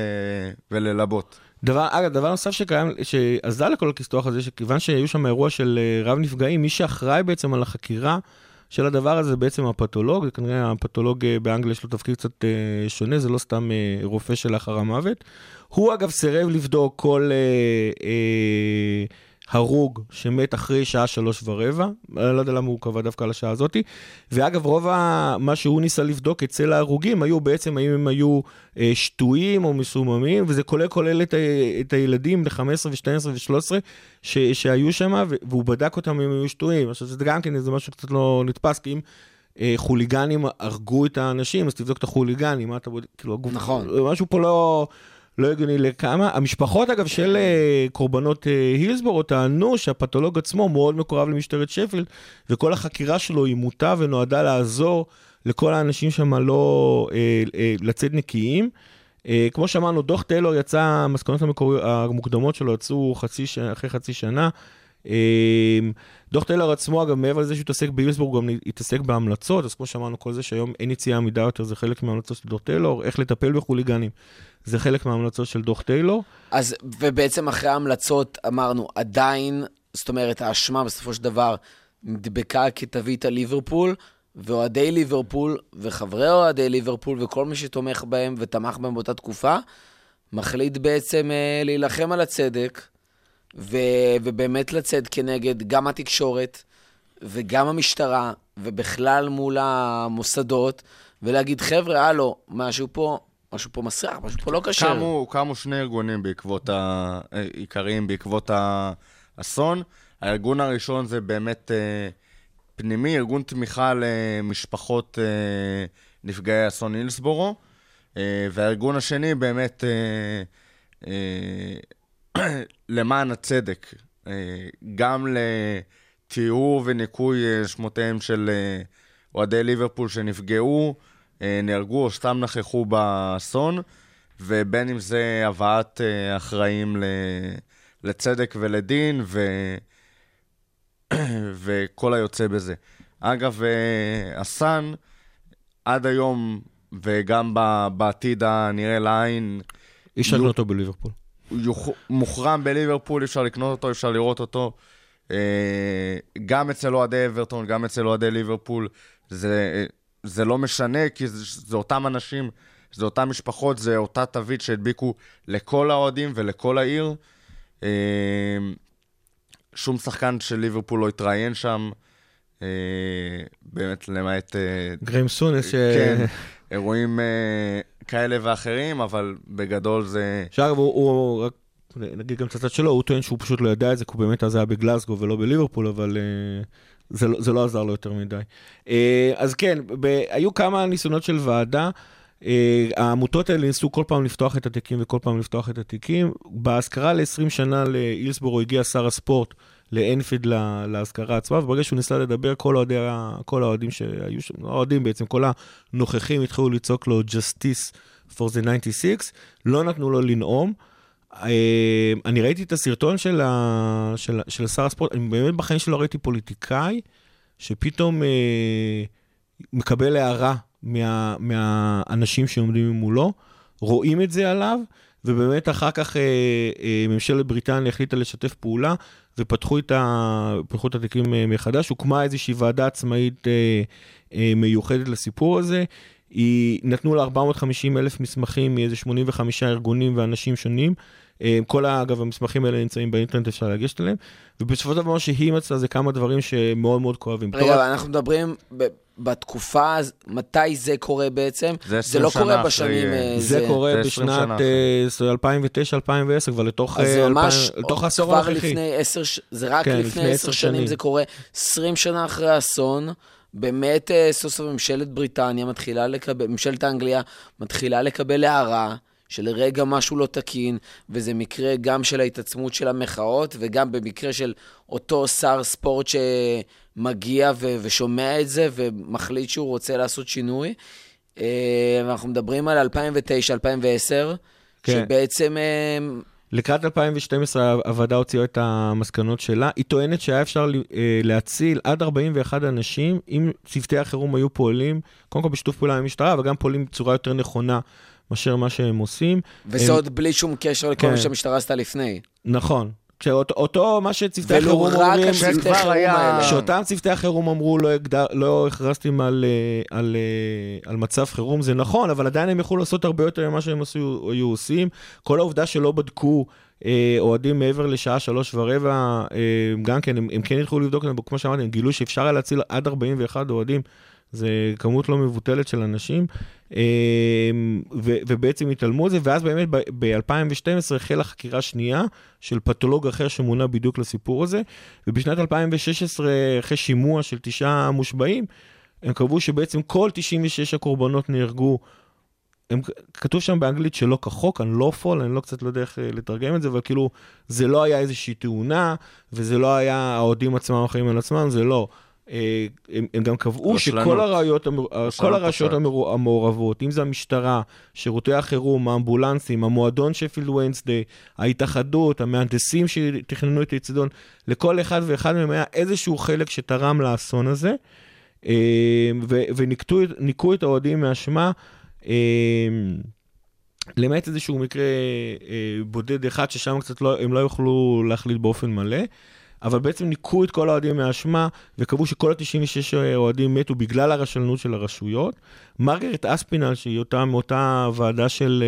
וללבות. דבר, אגב, דבר נוסף שקיים, שעזר לכל הכסתוח הזה, שכיוון שהיו שם אירוע של אה, רב נפגעים, מי שאחראי בעצם על החקירה של הדבר הזה זה בעצם הפתולוג, כנראה הפתולוג אה, באנגליה יש לו תפקיד קצת אה, שונה, זה לא סתם רופא שלאחר המוות. הוא אגב סירב לבדוק כל, אה, אה, הרוג שמת אחרי שעה שלוש ורבע, אני לא יודע למה הוא קבע דווקא על השעה הזאתי. ואגב, רוב ה... מה שהוא ניסה לבדוק אצל ההרוגים היו בעצם האם הם היו אה, שטויים או מסוממים, וזה כולל כולל את, ה... את הילדים בני 15 ו-12 ו-13 ש... שהיו שם. והוא בדק אותם אם היו שטויים. עכשיו, זה גם כן איזה משהו קצת לא נתפס, כי אם... אה, חוליגנים הרגו את האנשים, אז תבדוק את החוליגנים, מה אתה בודק, כאילו, הגוף, נכון. משהו פה לא, לא הגיוני לכמה. המשפחות, אגב, של אה, קורבנות אה, הילסבורו טענו שהפתולוג עצמו מאוד מקורב למשטרת שפילד, וכל החקירה שלו היא מוטה ונועדה לעזור לכל האנשים שם לא אה, אה, לצאת נקיים. אה, כמו שאמרנו, דוח טיילור יצא, המסקנות המקוריות, המוקדמות שלו יצאו חצי, ש- אחרי חצי שנה. דוח טיילר עצמו, אגב, מעבר לזה שהוא התעסק בהילסבורג, הוא גם התעסק בהמלצות, אז כמו שאמרנו, כל זה שהיום אין יציאה עמידה יותר, זה חלק מההמלצות של דוח טיילור, איך לטפל בחוליגנים, זה חלק מההמלצות של דוח טיילור. אז, ובעצם אחרי ההמלצות אמרנו, עדיין, זאת אומרת, האשמה בסופו של דבר נדבקה כתווית על ליברפול, ואוהדי ליברפול, וחברי אוהדי ליברפול, וכל מי שתומך בהם ותמך בהם באותה תקופה, מחליט בעצם אה, להילחם על הצדק, ו, ובאמת לצאת כנגד גם התקשורת, וגם המשטרה, ובכלל מול המוסדות, ולהגיד, חבר'ה, הלו, משהו פה, משהו פה מסריח, משהו פה לא כשר. קמו, קמו שני ארגונים בעקבות ה... אה, עיקריים בעקבות האסון. הארגון הראשון זה באמת אה, פנימי, ארגון תמיכה למשפחות אה, נפגעי אסון הילסבורו. אה, והארגון השני באמת אה, אה, למען הצדק, אה, גם לטיהור וניקוי אה, שמותיהם של אה, אוהדי ליברפול שנפגעו, נהרגו או סתם נכחו באסון, ובין אם זה הבאת אה, אחראים. לצדק ולדין, ו... וכל היוצא בזה. אגב, אה, הסאן, עד היום, וגם בעתיד הנראה לעין, אי אפשר נו. לקנות אותו בליברפול. יוכ- מוחרם בליברפול, אפשר לקנות אותו, אפשר לראות אותו. אה, גם אצל אוהדי אברטון, גם אצל אוהדי ליברפול, זה, זה לא משנה, כי זה, זה אותם אנשים, זה אותן משפחות, זה אותה תווית שהדביקו לכל האוהדים ולכל העיר. אה, שום שחקן של ליברפול לא התראיין שם, אה, באמת, למעט... אה, גריים סונס, ש... כן, אירועים כאלה ואחרים, אבל בגדול זה... שאגב, הוא, הוא, רק נגיד גם את הצד שלו, הוא טוען שהוא פשוט לא ידע את זה, כי הוא באמת אז היה בגלסגו ולא בליברפול, אבל אה, זה, לא- זה לא עזר לו יותר מדי. אה, אז כן, ב, היו כמה ניסיונות של ועדה. אה, העמותות האלה ניסו כל פעם לפתוח את התיקים וכל פעם לפתוח את התיקים. באזכרה ל-20 שנה לאילסבורו הגיע שר הספורט לאנפיד לה- לאזכרה עצמה, וברגע שהוא ניסה לדבר, כל, כל האוהדים שהיו שם, לא האוהדים בעצם, כל הנוכחים התחילו לצעוק לו Justice for the 96, לא נתנו לו לנאום. אה, אני ראיתי את הסרטון של, ה... של... של שר הספורט, אני באמת בחיים שלא ראיתי פוליטיקאי שפתאום אה, מקבל הערה מה... מהאנשים שעומדים מולו, רואים את זה עליו, ובאמת אחר כך אה, אה, ממשלת בריטניה החליטה לשתף פעולה, ופתחו את, ה... את התיקים אה, מחדש, הוקמה איזושהי ועדה עצמאית אה, אה, מיוחדת לסיפור הזה. היא, נתנו לה 450 אלף מסמכים מאיזה 85 ארגונים ואנשים שונים. אה, כל, אגב, המסמכים האלה נמצאים באינטרנט, אפשר לגשת אליהם. ובסופו של דבר, מה שהיא מצאה זה כמה דברים שמאוד מאוד כואבים. רגע, אבל אנחנו מדברים ב- בתקופה, מתי זה קורה בעצם? זה זה 20 לא קורה אחרי, בשנים... אה, אה, זה קורה זה 20 בשנת שנה אה, 2009-2010, כבר לתוך אז זה ממש, לתוך העשור כבר הנוכחי. לפני עשר, ש- זה רק כן, לפני לפני עשר עשר שנים שנים. זה קורה. 20 שנה אחרי האסון, באמת סוף סוף ממשלת בריטניה מתחילה לקבל, ממשלת אנגליה מתחילה לקבל הערה. שלרגע משהו לא תקין, וזה מקרה גם של ההתעצמות של המחאות, וגם במקרה של אותו שר ספורט שמגיע ו- ושומע את זה, ומחליט שהוא רוצה לעשות שינוי. אה, אנחנו מדברים על 2009-2010, כן. שבעצם אה, לקראת 2012 הוועדה הוציאה את המסקנות שלה. היא טוענת שהיה אפשר אה, להציל עד 41 אנשים אם צוותי החירום היו פועלים, קודם כל בשיתוף פעולה עם המשטרה, אבל גם פועלים בצורה יותר נכונה מאשר מה שהם עושים. וזה הם- עוד בלי שום קשר לכל מה כן. שהמשטרה עשתה לפני. נכון. שאותו, אותו, מה שצוותי החירום אומרים, שכבר היה-. שאותם צוותי החירום אמרו, לא, הגדר, לא הכרזתם על, אה, על, אה, על מצב חירום, זה נכון, אבל עדיין הם יכלו לעשות הרבה יותר ממה שהם עשו, היו עושים. כל העובדה שלא בדקו אה, אוהדים מעבר לשעה שלוש ורבע, אה, גם כן, הם, הם כן ילכו לבדוק, כמו שאמרתי, הם גילו שאפשר היה להציל עד 41 אוהדים. זה כמות לא מבוטלת של אנשים, אה, ו- ובעצם התעלמו מזה, ואז באמת ב-2012 החלה חקירה שנייה של פתולוג אחר שמונה בדיוק לסיפור הזה, ובשנת 2016, אחרי שימוע של תשעה מושבעים, הם קבעו שבעצם כל 96 הקורבנות נהרגו, הם, כתוב שם באנגלית שלא כחוק, unlawful, אני לא קצת לא יודע איך אה, לתרגם את זה, אבל כאילו, זה לא היה איזושהי תאונה, וזה לא היה האוהדים עצמם החיים על עצמם, זה לא. אה, הם, הם גם קבעו. שכל הראיות, המר- כל הרשויות המעורבות, אם זה המשטרה, שירותי החירום, האמבולנסים, המועדון שפילד ווינסדיי, ההתאחדות, המהנדסים שתכננו את האצטדיון, לכל אחד ואחד מהם היה איזשהו חלק שתרם לאסון הזה, אה, ו- וניקטו את- האוהדים מאשמה. אה, למעט איזשהו מקרה אה, בודד אחד, ששם קצת לא, הם לא יוכלו להחליט באופן מלא, אבל בעצם ניקו את כל האוהדים מהאשמה, וקבעו שכל ה-96 אוהדים מתו בגלל הרשלנות של הרשויות. מרגרט אספינל, שהיא אותה, מאותה ועדה של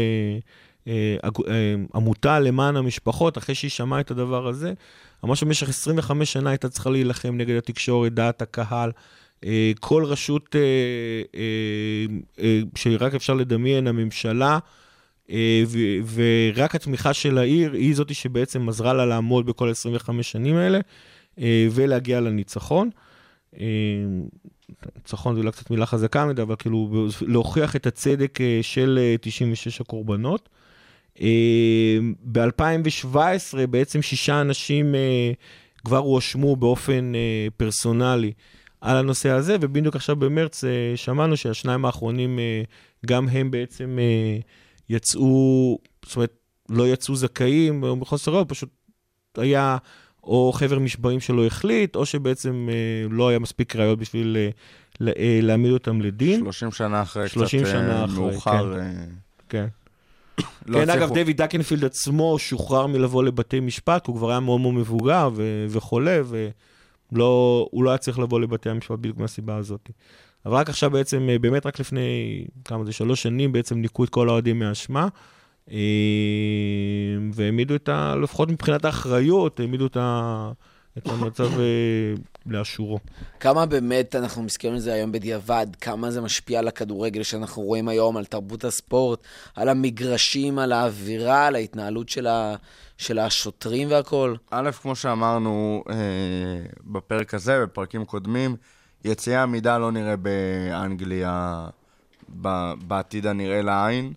אה, אה, אה, עמותה למען המשפחות, אחרי שהיא שמעה את הדבר הזה, אמרה שבמשך 25 שנה הייתה צריכה להילחם נגד התקשורת, דעת הקהל. כל רשות שרק אפשר לדמיין, הממשלה, ורק התמיכה של העיר היא זאתי שבעצם עזרה לה לעמוד בכל 25 שנים האלה אה, ולהגיע לניצחון. אה, ניצחון זו אולי קצת מילה חזקה מדי, אבל כאילו להוכיח את הצדק אה, של אה, 96 הקורבנות. ב-2017 בעצם שישה אנשים אה, כבר הואשמו באופן אה, פרסונלי על הנושא הזה, ובדיוק עכשיו במרץ אה, שמענו שהשניים האחרונים, אה, גם הם בעצם אה, יצאו, זאת אומרת, לא יצאו זכאים, או מחוסר ראיות, פשוט היה או חבר משבעים שלא החליט, או שבעצם אה, לא היה מספיק ראיות בשביל אה, לה- אה, להעמיד אותם לדין. 30 שנה אחרי, 30 קצת שנה אה, אחרי, מאוחר. כן. אה, כן. לא כן, אגב, הצליחו. דויד דקנפילד עצמו שוחרר מלבוא לבתי משפט, הוא כבר היה מאוד מאוד מבוגר ו- וחולה, והוא לא היה צריך לבוא לבתי המשפט בדיוק מהסיבה הזאת. אבל רק עכשיו בעצם, אה, באמת רק לפני, כמה זה, שלוש שנים, בעצם ניקו את כל האוהדים מהאשמה, אה, והעמידו את ה... לפחות מבחינת האחריות, העמידו את ה... את המצב אה, לאשורו. כמה באמת אנחנו מסתכלים על זה היום בדיעבד, כמה זה משפיע על הכדורגל שאנחנו רואים היום, על תרבות הספורט, על המגרשים, על האווירה, על ההתנהלות של, ה... של השוטרים והכול. א', כמו שאמרנו אה, בפרק הזה, בפרקים קודמים, יציאה עמידה לא נראה באנגליה ב- בעתיד הנראה לעין.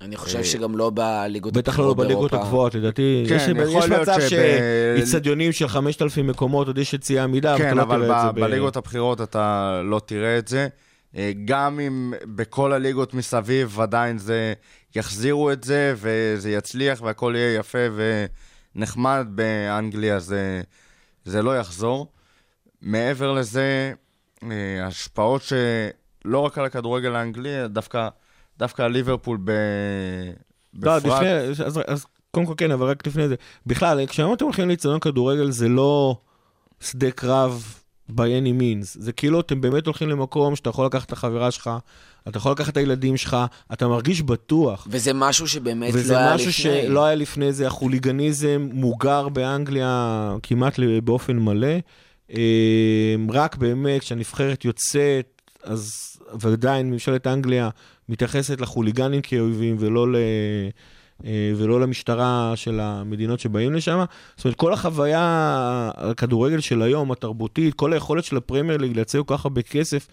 אני חושב שגם לא בליגות בטח לא בליגות. הגבוהות, לדעתי. כן, יש, מצב שאיצטדיונים של 5,000 מקומות, עוד יש יציאה עמידה, כן, אתה אבל לא תראה את זה ב- בליגות הבכירות אתה לא תראה את זה. אה, גם אם בכל הליגות מסביב עדיין זה, יחזירו את זה וזה יצליח והכל יהיה יפה ונחמד, באנגליה זה, זה לא יחזור. מעבר לזה, אה, השפעות שלא רק על הכדורגל האנגלי, דווקא, דווקא על ליברפול ב... לא, בפרט. לפני, אז, אז קודם כל כן, אבל רק לפני זה. בכלל, כשאתם הולכים לאיצטדיון כדורגל זה לא שדה קרב by any means. זה כאילו אתם באמת הולכים למקום שאתה יכול לקחת את החברה שלך, אתה יכול לקחת את הילדים שלך, אתה מרגיש בטוח. וזה משהו שבאמת וזה לא היה משהו לפני. שלא היה לפני זה, החוליגניזם מוגר באנגליה כמעט באופן מלא. אה, רק באמת כשהנבחרת יוצאת, אז ועדיין ממשלת אנגליה מתייחסת לחוליגנים כאויבים ולא, ל, אה, ולא למשטרה של המדינות שבאים לשם. זאת אומרת, כל החוויה, הכדורגל של היום, התרבותית, כל היכולת של הפרמייר ליג לייצר כל כך הרבה כסף,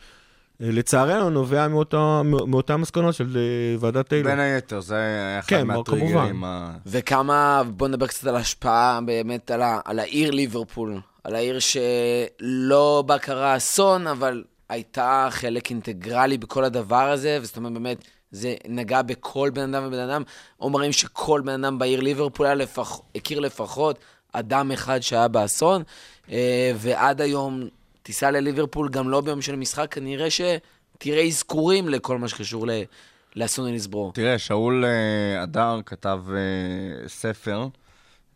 לצערנו נובע מאותו, מאותן מסקנות של אה, ועדת טיילור. בין היתר, זה היה אחד כן, מהטריגרים. ה- וכמה, בוא נדבר קצת על ההשפעה באמת על, ה, על העיר ליברפול, על העיר שלא בה קרה אסון, אבל הייתה חלק אינטגרלי בכל הדבר הזה, וזאת אומרת באמת, זה נגע בכל בן אדם ובן אדם. אומרים שכל בן אדם בעיר ליברפול היה לפח, הכיר לפחות אדם אחד שהיה באסון, אה, ועד היום תיסע לליברפול גם לא ביום של משחק, כנראה שתראה אזכורים לכל מה שקשור ל- לאסון אליסברו. תראה, שאול אה, הדר כתב אה, ספר,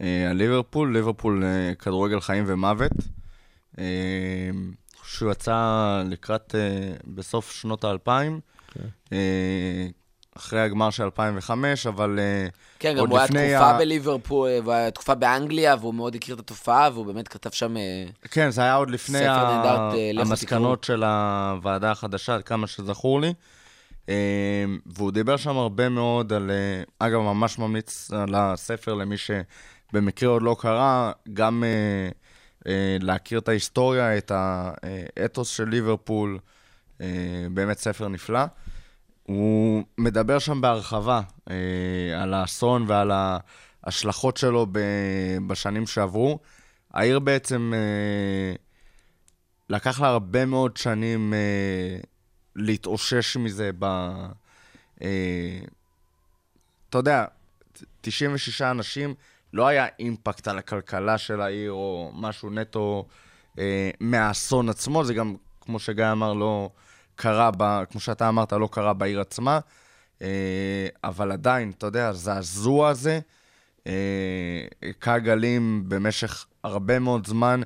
אה, על ליברפול, ליברפול אה, כדורגל חיים ומוות. אה, שהוא יצא לקראת, אה, בסוף שנות האלפיים, כן. אחרי הגמר של 2005, אבל אה, כן, גם עוד הוא היה לפני תקופה ה- בליברפול, אה, והיה תקופה באנגליה, והוא מאוד הכיר את התופעה, והוא באמת כתב שם... אה, כן, זה היה עוד לפני ה- לכו המסקנות של הוועדה החדשה, כמה שזכור לי. והוא דיבר שם הרבה מאוד על... אגב, ממש ממליץ על הספר למי שבמקרה עוד לא קרא, גם להכיר את ההיסטוריה, את האתוס של ליברפול. באמת ספר נפלא. הוא מדבר שם בהרחבה אה, על האסון ועל ההשלכות שלו ב- בשנים שעברו. העיר בעצם, אה, לקח לה הרבה מאוד שנים אה, להתאושש מזה ב... אה, אתה יודע, 96 אנשים, לא היה אימפקט על הכלכלה של העיר או משהו נטו אה, מהאסון עצמו, זה גם, כמו שגיא אמר, לא קרה, ב, כמו שאתה אמרת, לא קרה בעיר עצמה, אה, אבל עדיין, אתה יודע, הזעזוע הזה, אה, הכה גלים במשך הרבה מאוד זמן,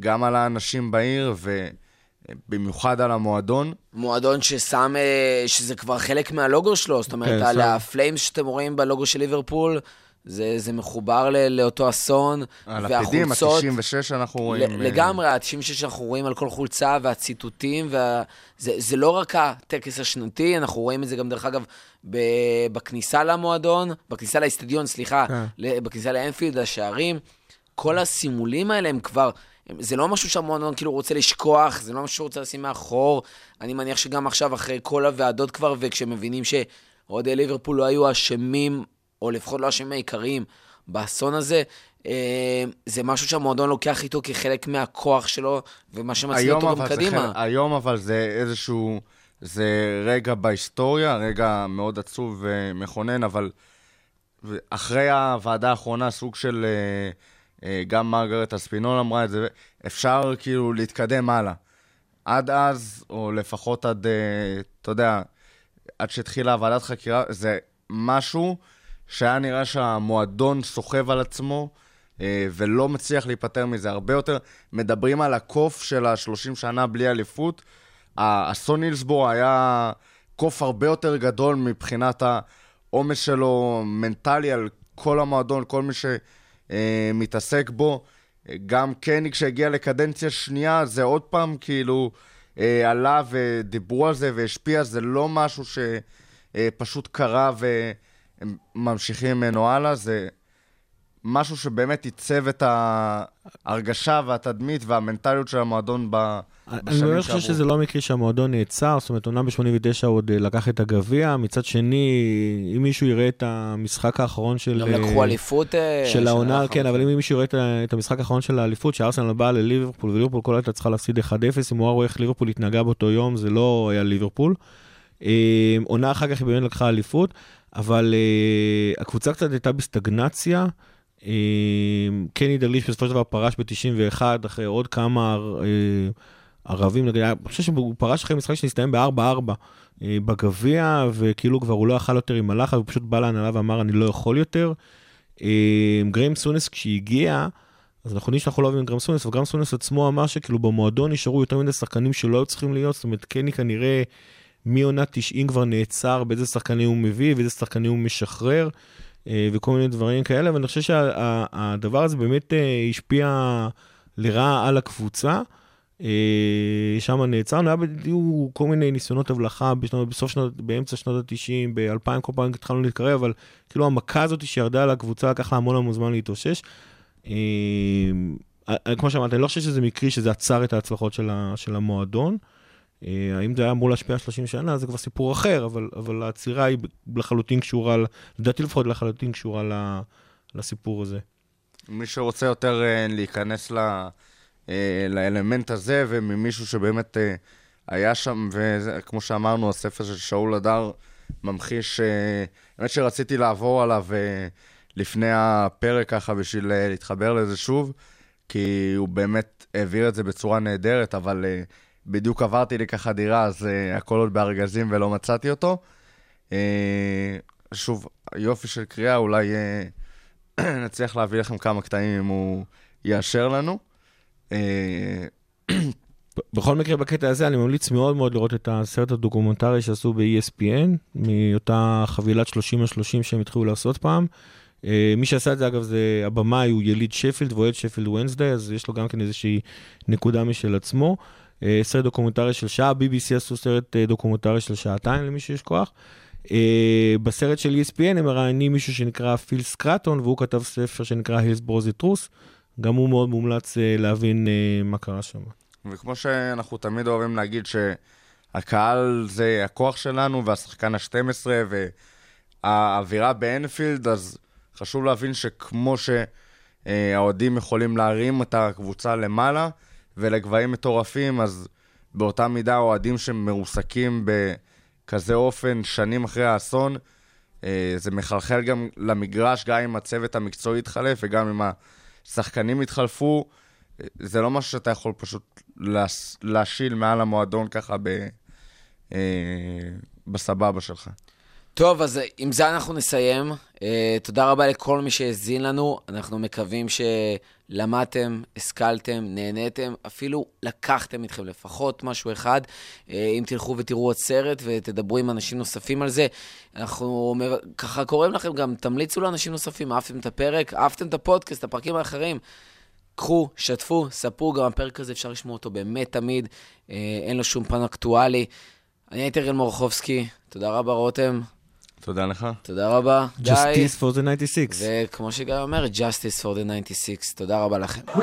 גם על האנשים בעיר ובמיוחד על המועדון. מועדון ששם, אה, שזה כבר חלק מהלוגו שלו, זאת אומרת, כן, על שם. ה flames שאתם רואים בלוגו של ליברפול, זה, זה מחובר ל, לאותו אסון, על המדים, והחולצות... ה-96 אנחנו רואים. ל- אה, לגמרי, ה-96 שאנחנו רואים על כל חולצה, והציטוטים, וה... זה, זה לא רק הטקס השנתי, אנחנו רואים את זה גם, דרך אגב, ב... בכניסה למועדון, בכניסה לאיצטדיון, סליחה, כן. ל- בכניסה לאנפילד, השערים. כל הסימולים האלה הם כבר, הם- זה לא משהו שהמועדון כאילו רוצה לשכוח, זה לא משהו שהוא רוצה לשים מאחור. אני מניח שגם עכשיו, אחרי כל הוועדות כבר, וכשמבינים שאוהדי ליברפול לא היו אשמים, או לפחות לא האשמים העיקריים באסון הזה, אה, זה משהו שהמועדון לוקח איתו כחלק מהכוח שלו, ומה שמציל היום אותו גם קדימה. חלק, היום אבל זה איזשהו, זה רגע בהיסטוריה, רגע מאוד עצוב ומכונן, אבל אחרי הוועדה האחרונה, סוג של, אה, אה, גם מרגרט אספינול אמרה את זה, אפשר כאילו להתקדם הלאה. עד אז, או לפחות עד, אתה יודע, עד שהתחילה ועדת חקירה, זה משהו שהיה נראה שהמועדון סוחב על עצמו, אה, ולא מצליח להיפטר מזה. הרבה יותר מדברים על הקוף של ה-30 שנה בלי אליפות. האסון נילסבורג היה קוף הרבה יותר גדול מבחינת העומס שלו מנטלי על כל המועדון, כל מי שמתעסק בו. גם קני כשהגיע לקדנציה שנייה, זה עוד פעם כאילו אה, עלה ודיברו על זה והשפיע, זה לא משהו שפשוט קרה והם ממשיכים ממנו הלאה, זה משהו שבאמת עיצב את ההרגשה והתדמית והמנטליות של המועדון ב- אני באמת חושב שזה לא מקרי שהמועדון נעצר, זאת אומרת, אומנם ב-89 הוא עוד אה, לקח את הגביע, מצד שני, אם מישהו יראה את המשחק האחרון של... גם אה, לקחו אליפות. אה, של העונה, כן. אבל אם מישהו יראה את המשחק האחרון של האליפות, שארסנל באה לליברפול, וליברפול כל הייתה צריכה להפסיד 1-0, אם הוא רואה איך ליברפול התנהגה באותו יום, זה לא היה ליברפול. עונה אחר כך היא באמת לקחה אליפות, אבל אה, הקבוצה קצת הייתה בסטגנציה. אה, קני דליש בסופו של דבר פרש ב-91, אחרי עוד כמה אה, ערבים, אני חושב שהוא פרש אחרי משחק שהסתיים ב-4-4 אה, בגביע, וכאילו כבר הוא לא יכל יותר עם הלחץ, הוא פשוט בא להנהלה ואמר, אני לא יכול יותר. אה, גריים סונס כשהגיע, אז אנחנו יודעים שאנחנו לא אוהבים את גריים סונס, וגריים סונס עצמו אמר שכאילו במועדון נשארו יותר מדי שחקנים שלא היו צריכים להיות, זאת אומרת, קני כנראה מעונה 90 כבר נעצר באיזה שחקנים הוא מביא ואיזה שחקנים הוא משחרר, אה, וכל מיני דברים כאלה, ואני חושב שהדבר הזה באמת אה, השפיע לרעה על הקבוצה. אה, שם נעצרנו, היה בדיוק כל מיני ניסיונות הבלחה בשנות, בסוף שנות, באמצע שנות ה-90, ב-2000 כל פעם התחלנו להתקרב, אבל כאילו המכה הזאת שירדה על הקבוצה לקח לה המון המון זמן להתאושש. כמו שאמרת, אני לא חושב שזה מקרי שזה עצר את ההצלחות של המועדון. אה, האם זה היה אמור להשפיע 30 שנה, זה כבר סיפור אחר, אבל, אבל העצירה היא לחלוטין קשורה, לדעתי לפחות לחלוטין קשורה לסיפור הזה. מי שרוצה יותר אה, להיכנס ל, אה, לאלמנט הזה, וממישהו שבאמת היה שם, וכמו שאמרנו, הספר של שאול הדר ממחיש, האמת שרציתי לעבור עליו לפני הפרק ככה בשביל להתחבר לזה שוב, כי הוא באמת העביר את זה בצורה נהדרת, אבל בדיוק עברתי לי ככה דירה, אז אה, הכל עוד בארגזים ולא מצאתי אותו. אה, שוב, יופי של קריאה, אולי... אה, נצליח להביא לכם כמה קטעים אם הוא יאשר לנו. ב- בכל מקרה, בקטע הזה אני ממליץ מאוד מאוד לראות את הסרט הדוקומנטרי שעשו ב-ESPN, מאותה חבילת 30 על 30 שהם התחילו לעשות פעם. מי שעשה את זה, אגב, זה הבמאי, הוא יליד שפילד ואוהד שפילד ונסדי, אז יש לו גם כן איזושהי נקודה משל עצמו. אה, סרט דוקומנטרי של שעה, BBC עשו סרט אה, דוקומנטרי של שעתיים למי שיש כוח. אה, בסרט של ESPN הם מראיינים מישהו שנקרא פיל סקרטון, והוא כתב ספר שנקרא הילסבורו The Truth. גם הוא מאוד מומלץ להבין מה קרה שם. וכמו שאנחנו תמיד אוהבים להגיד שהקהל זה הכוח שלנו והשחקן ה-12 והאווירה באנפילד, אז חשוב להבין שכמו שהאוהדים יכולים להרים את הקבוצה למעלה ולגבהים מטורפים, אז באותה מידה האוהדים שמרוסקים בכזה אופן שנים אחרי האסון, אה, זה מחלחל גם למגרש, גם אם הצוות המקצועי יתחלף וגם אם השחקנים יתחלפו. זה לא משהו שאתה יכול פשוט להש- להשיל מעל המועדון ככה ב... אה, בסבבה שלך. טוב, אז עם זה אנחנו נסיים. תודה רבה לכל מי שהאזין לנו. אנחנו מקווים שלמדתם, השכלתם, נהניתם, אפילו לקחתם איתכם לפחות משהו אחד. Uh, אם תלכו ותראו עוד סרט ותדברו עם אנשים נוספים על זה, אנחנו ככה קוראים לכם גם, תמליצו לאנשים נוספים. אהבתם את הפרק, אהבתם את הפודקאסט, הפרקים האחרים. קחו, שתפו, ספרו, גם הפרק הזה אפשר לשמוע אותו באמת תמיד, אה, אין לו שום פן אקטואלי. אני הייתי אראל מורחובסקי, תודה רבה רותם, תודה לך. תודה רבה, Justice גיא. For the 96. וכמו שגיא אומר, Justice for the 96. תודה רבה לכם. We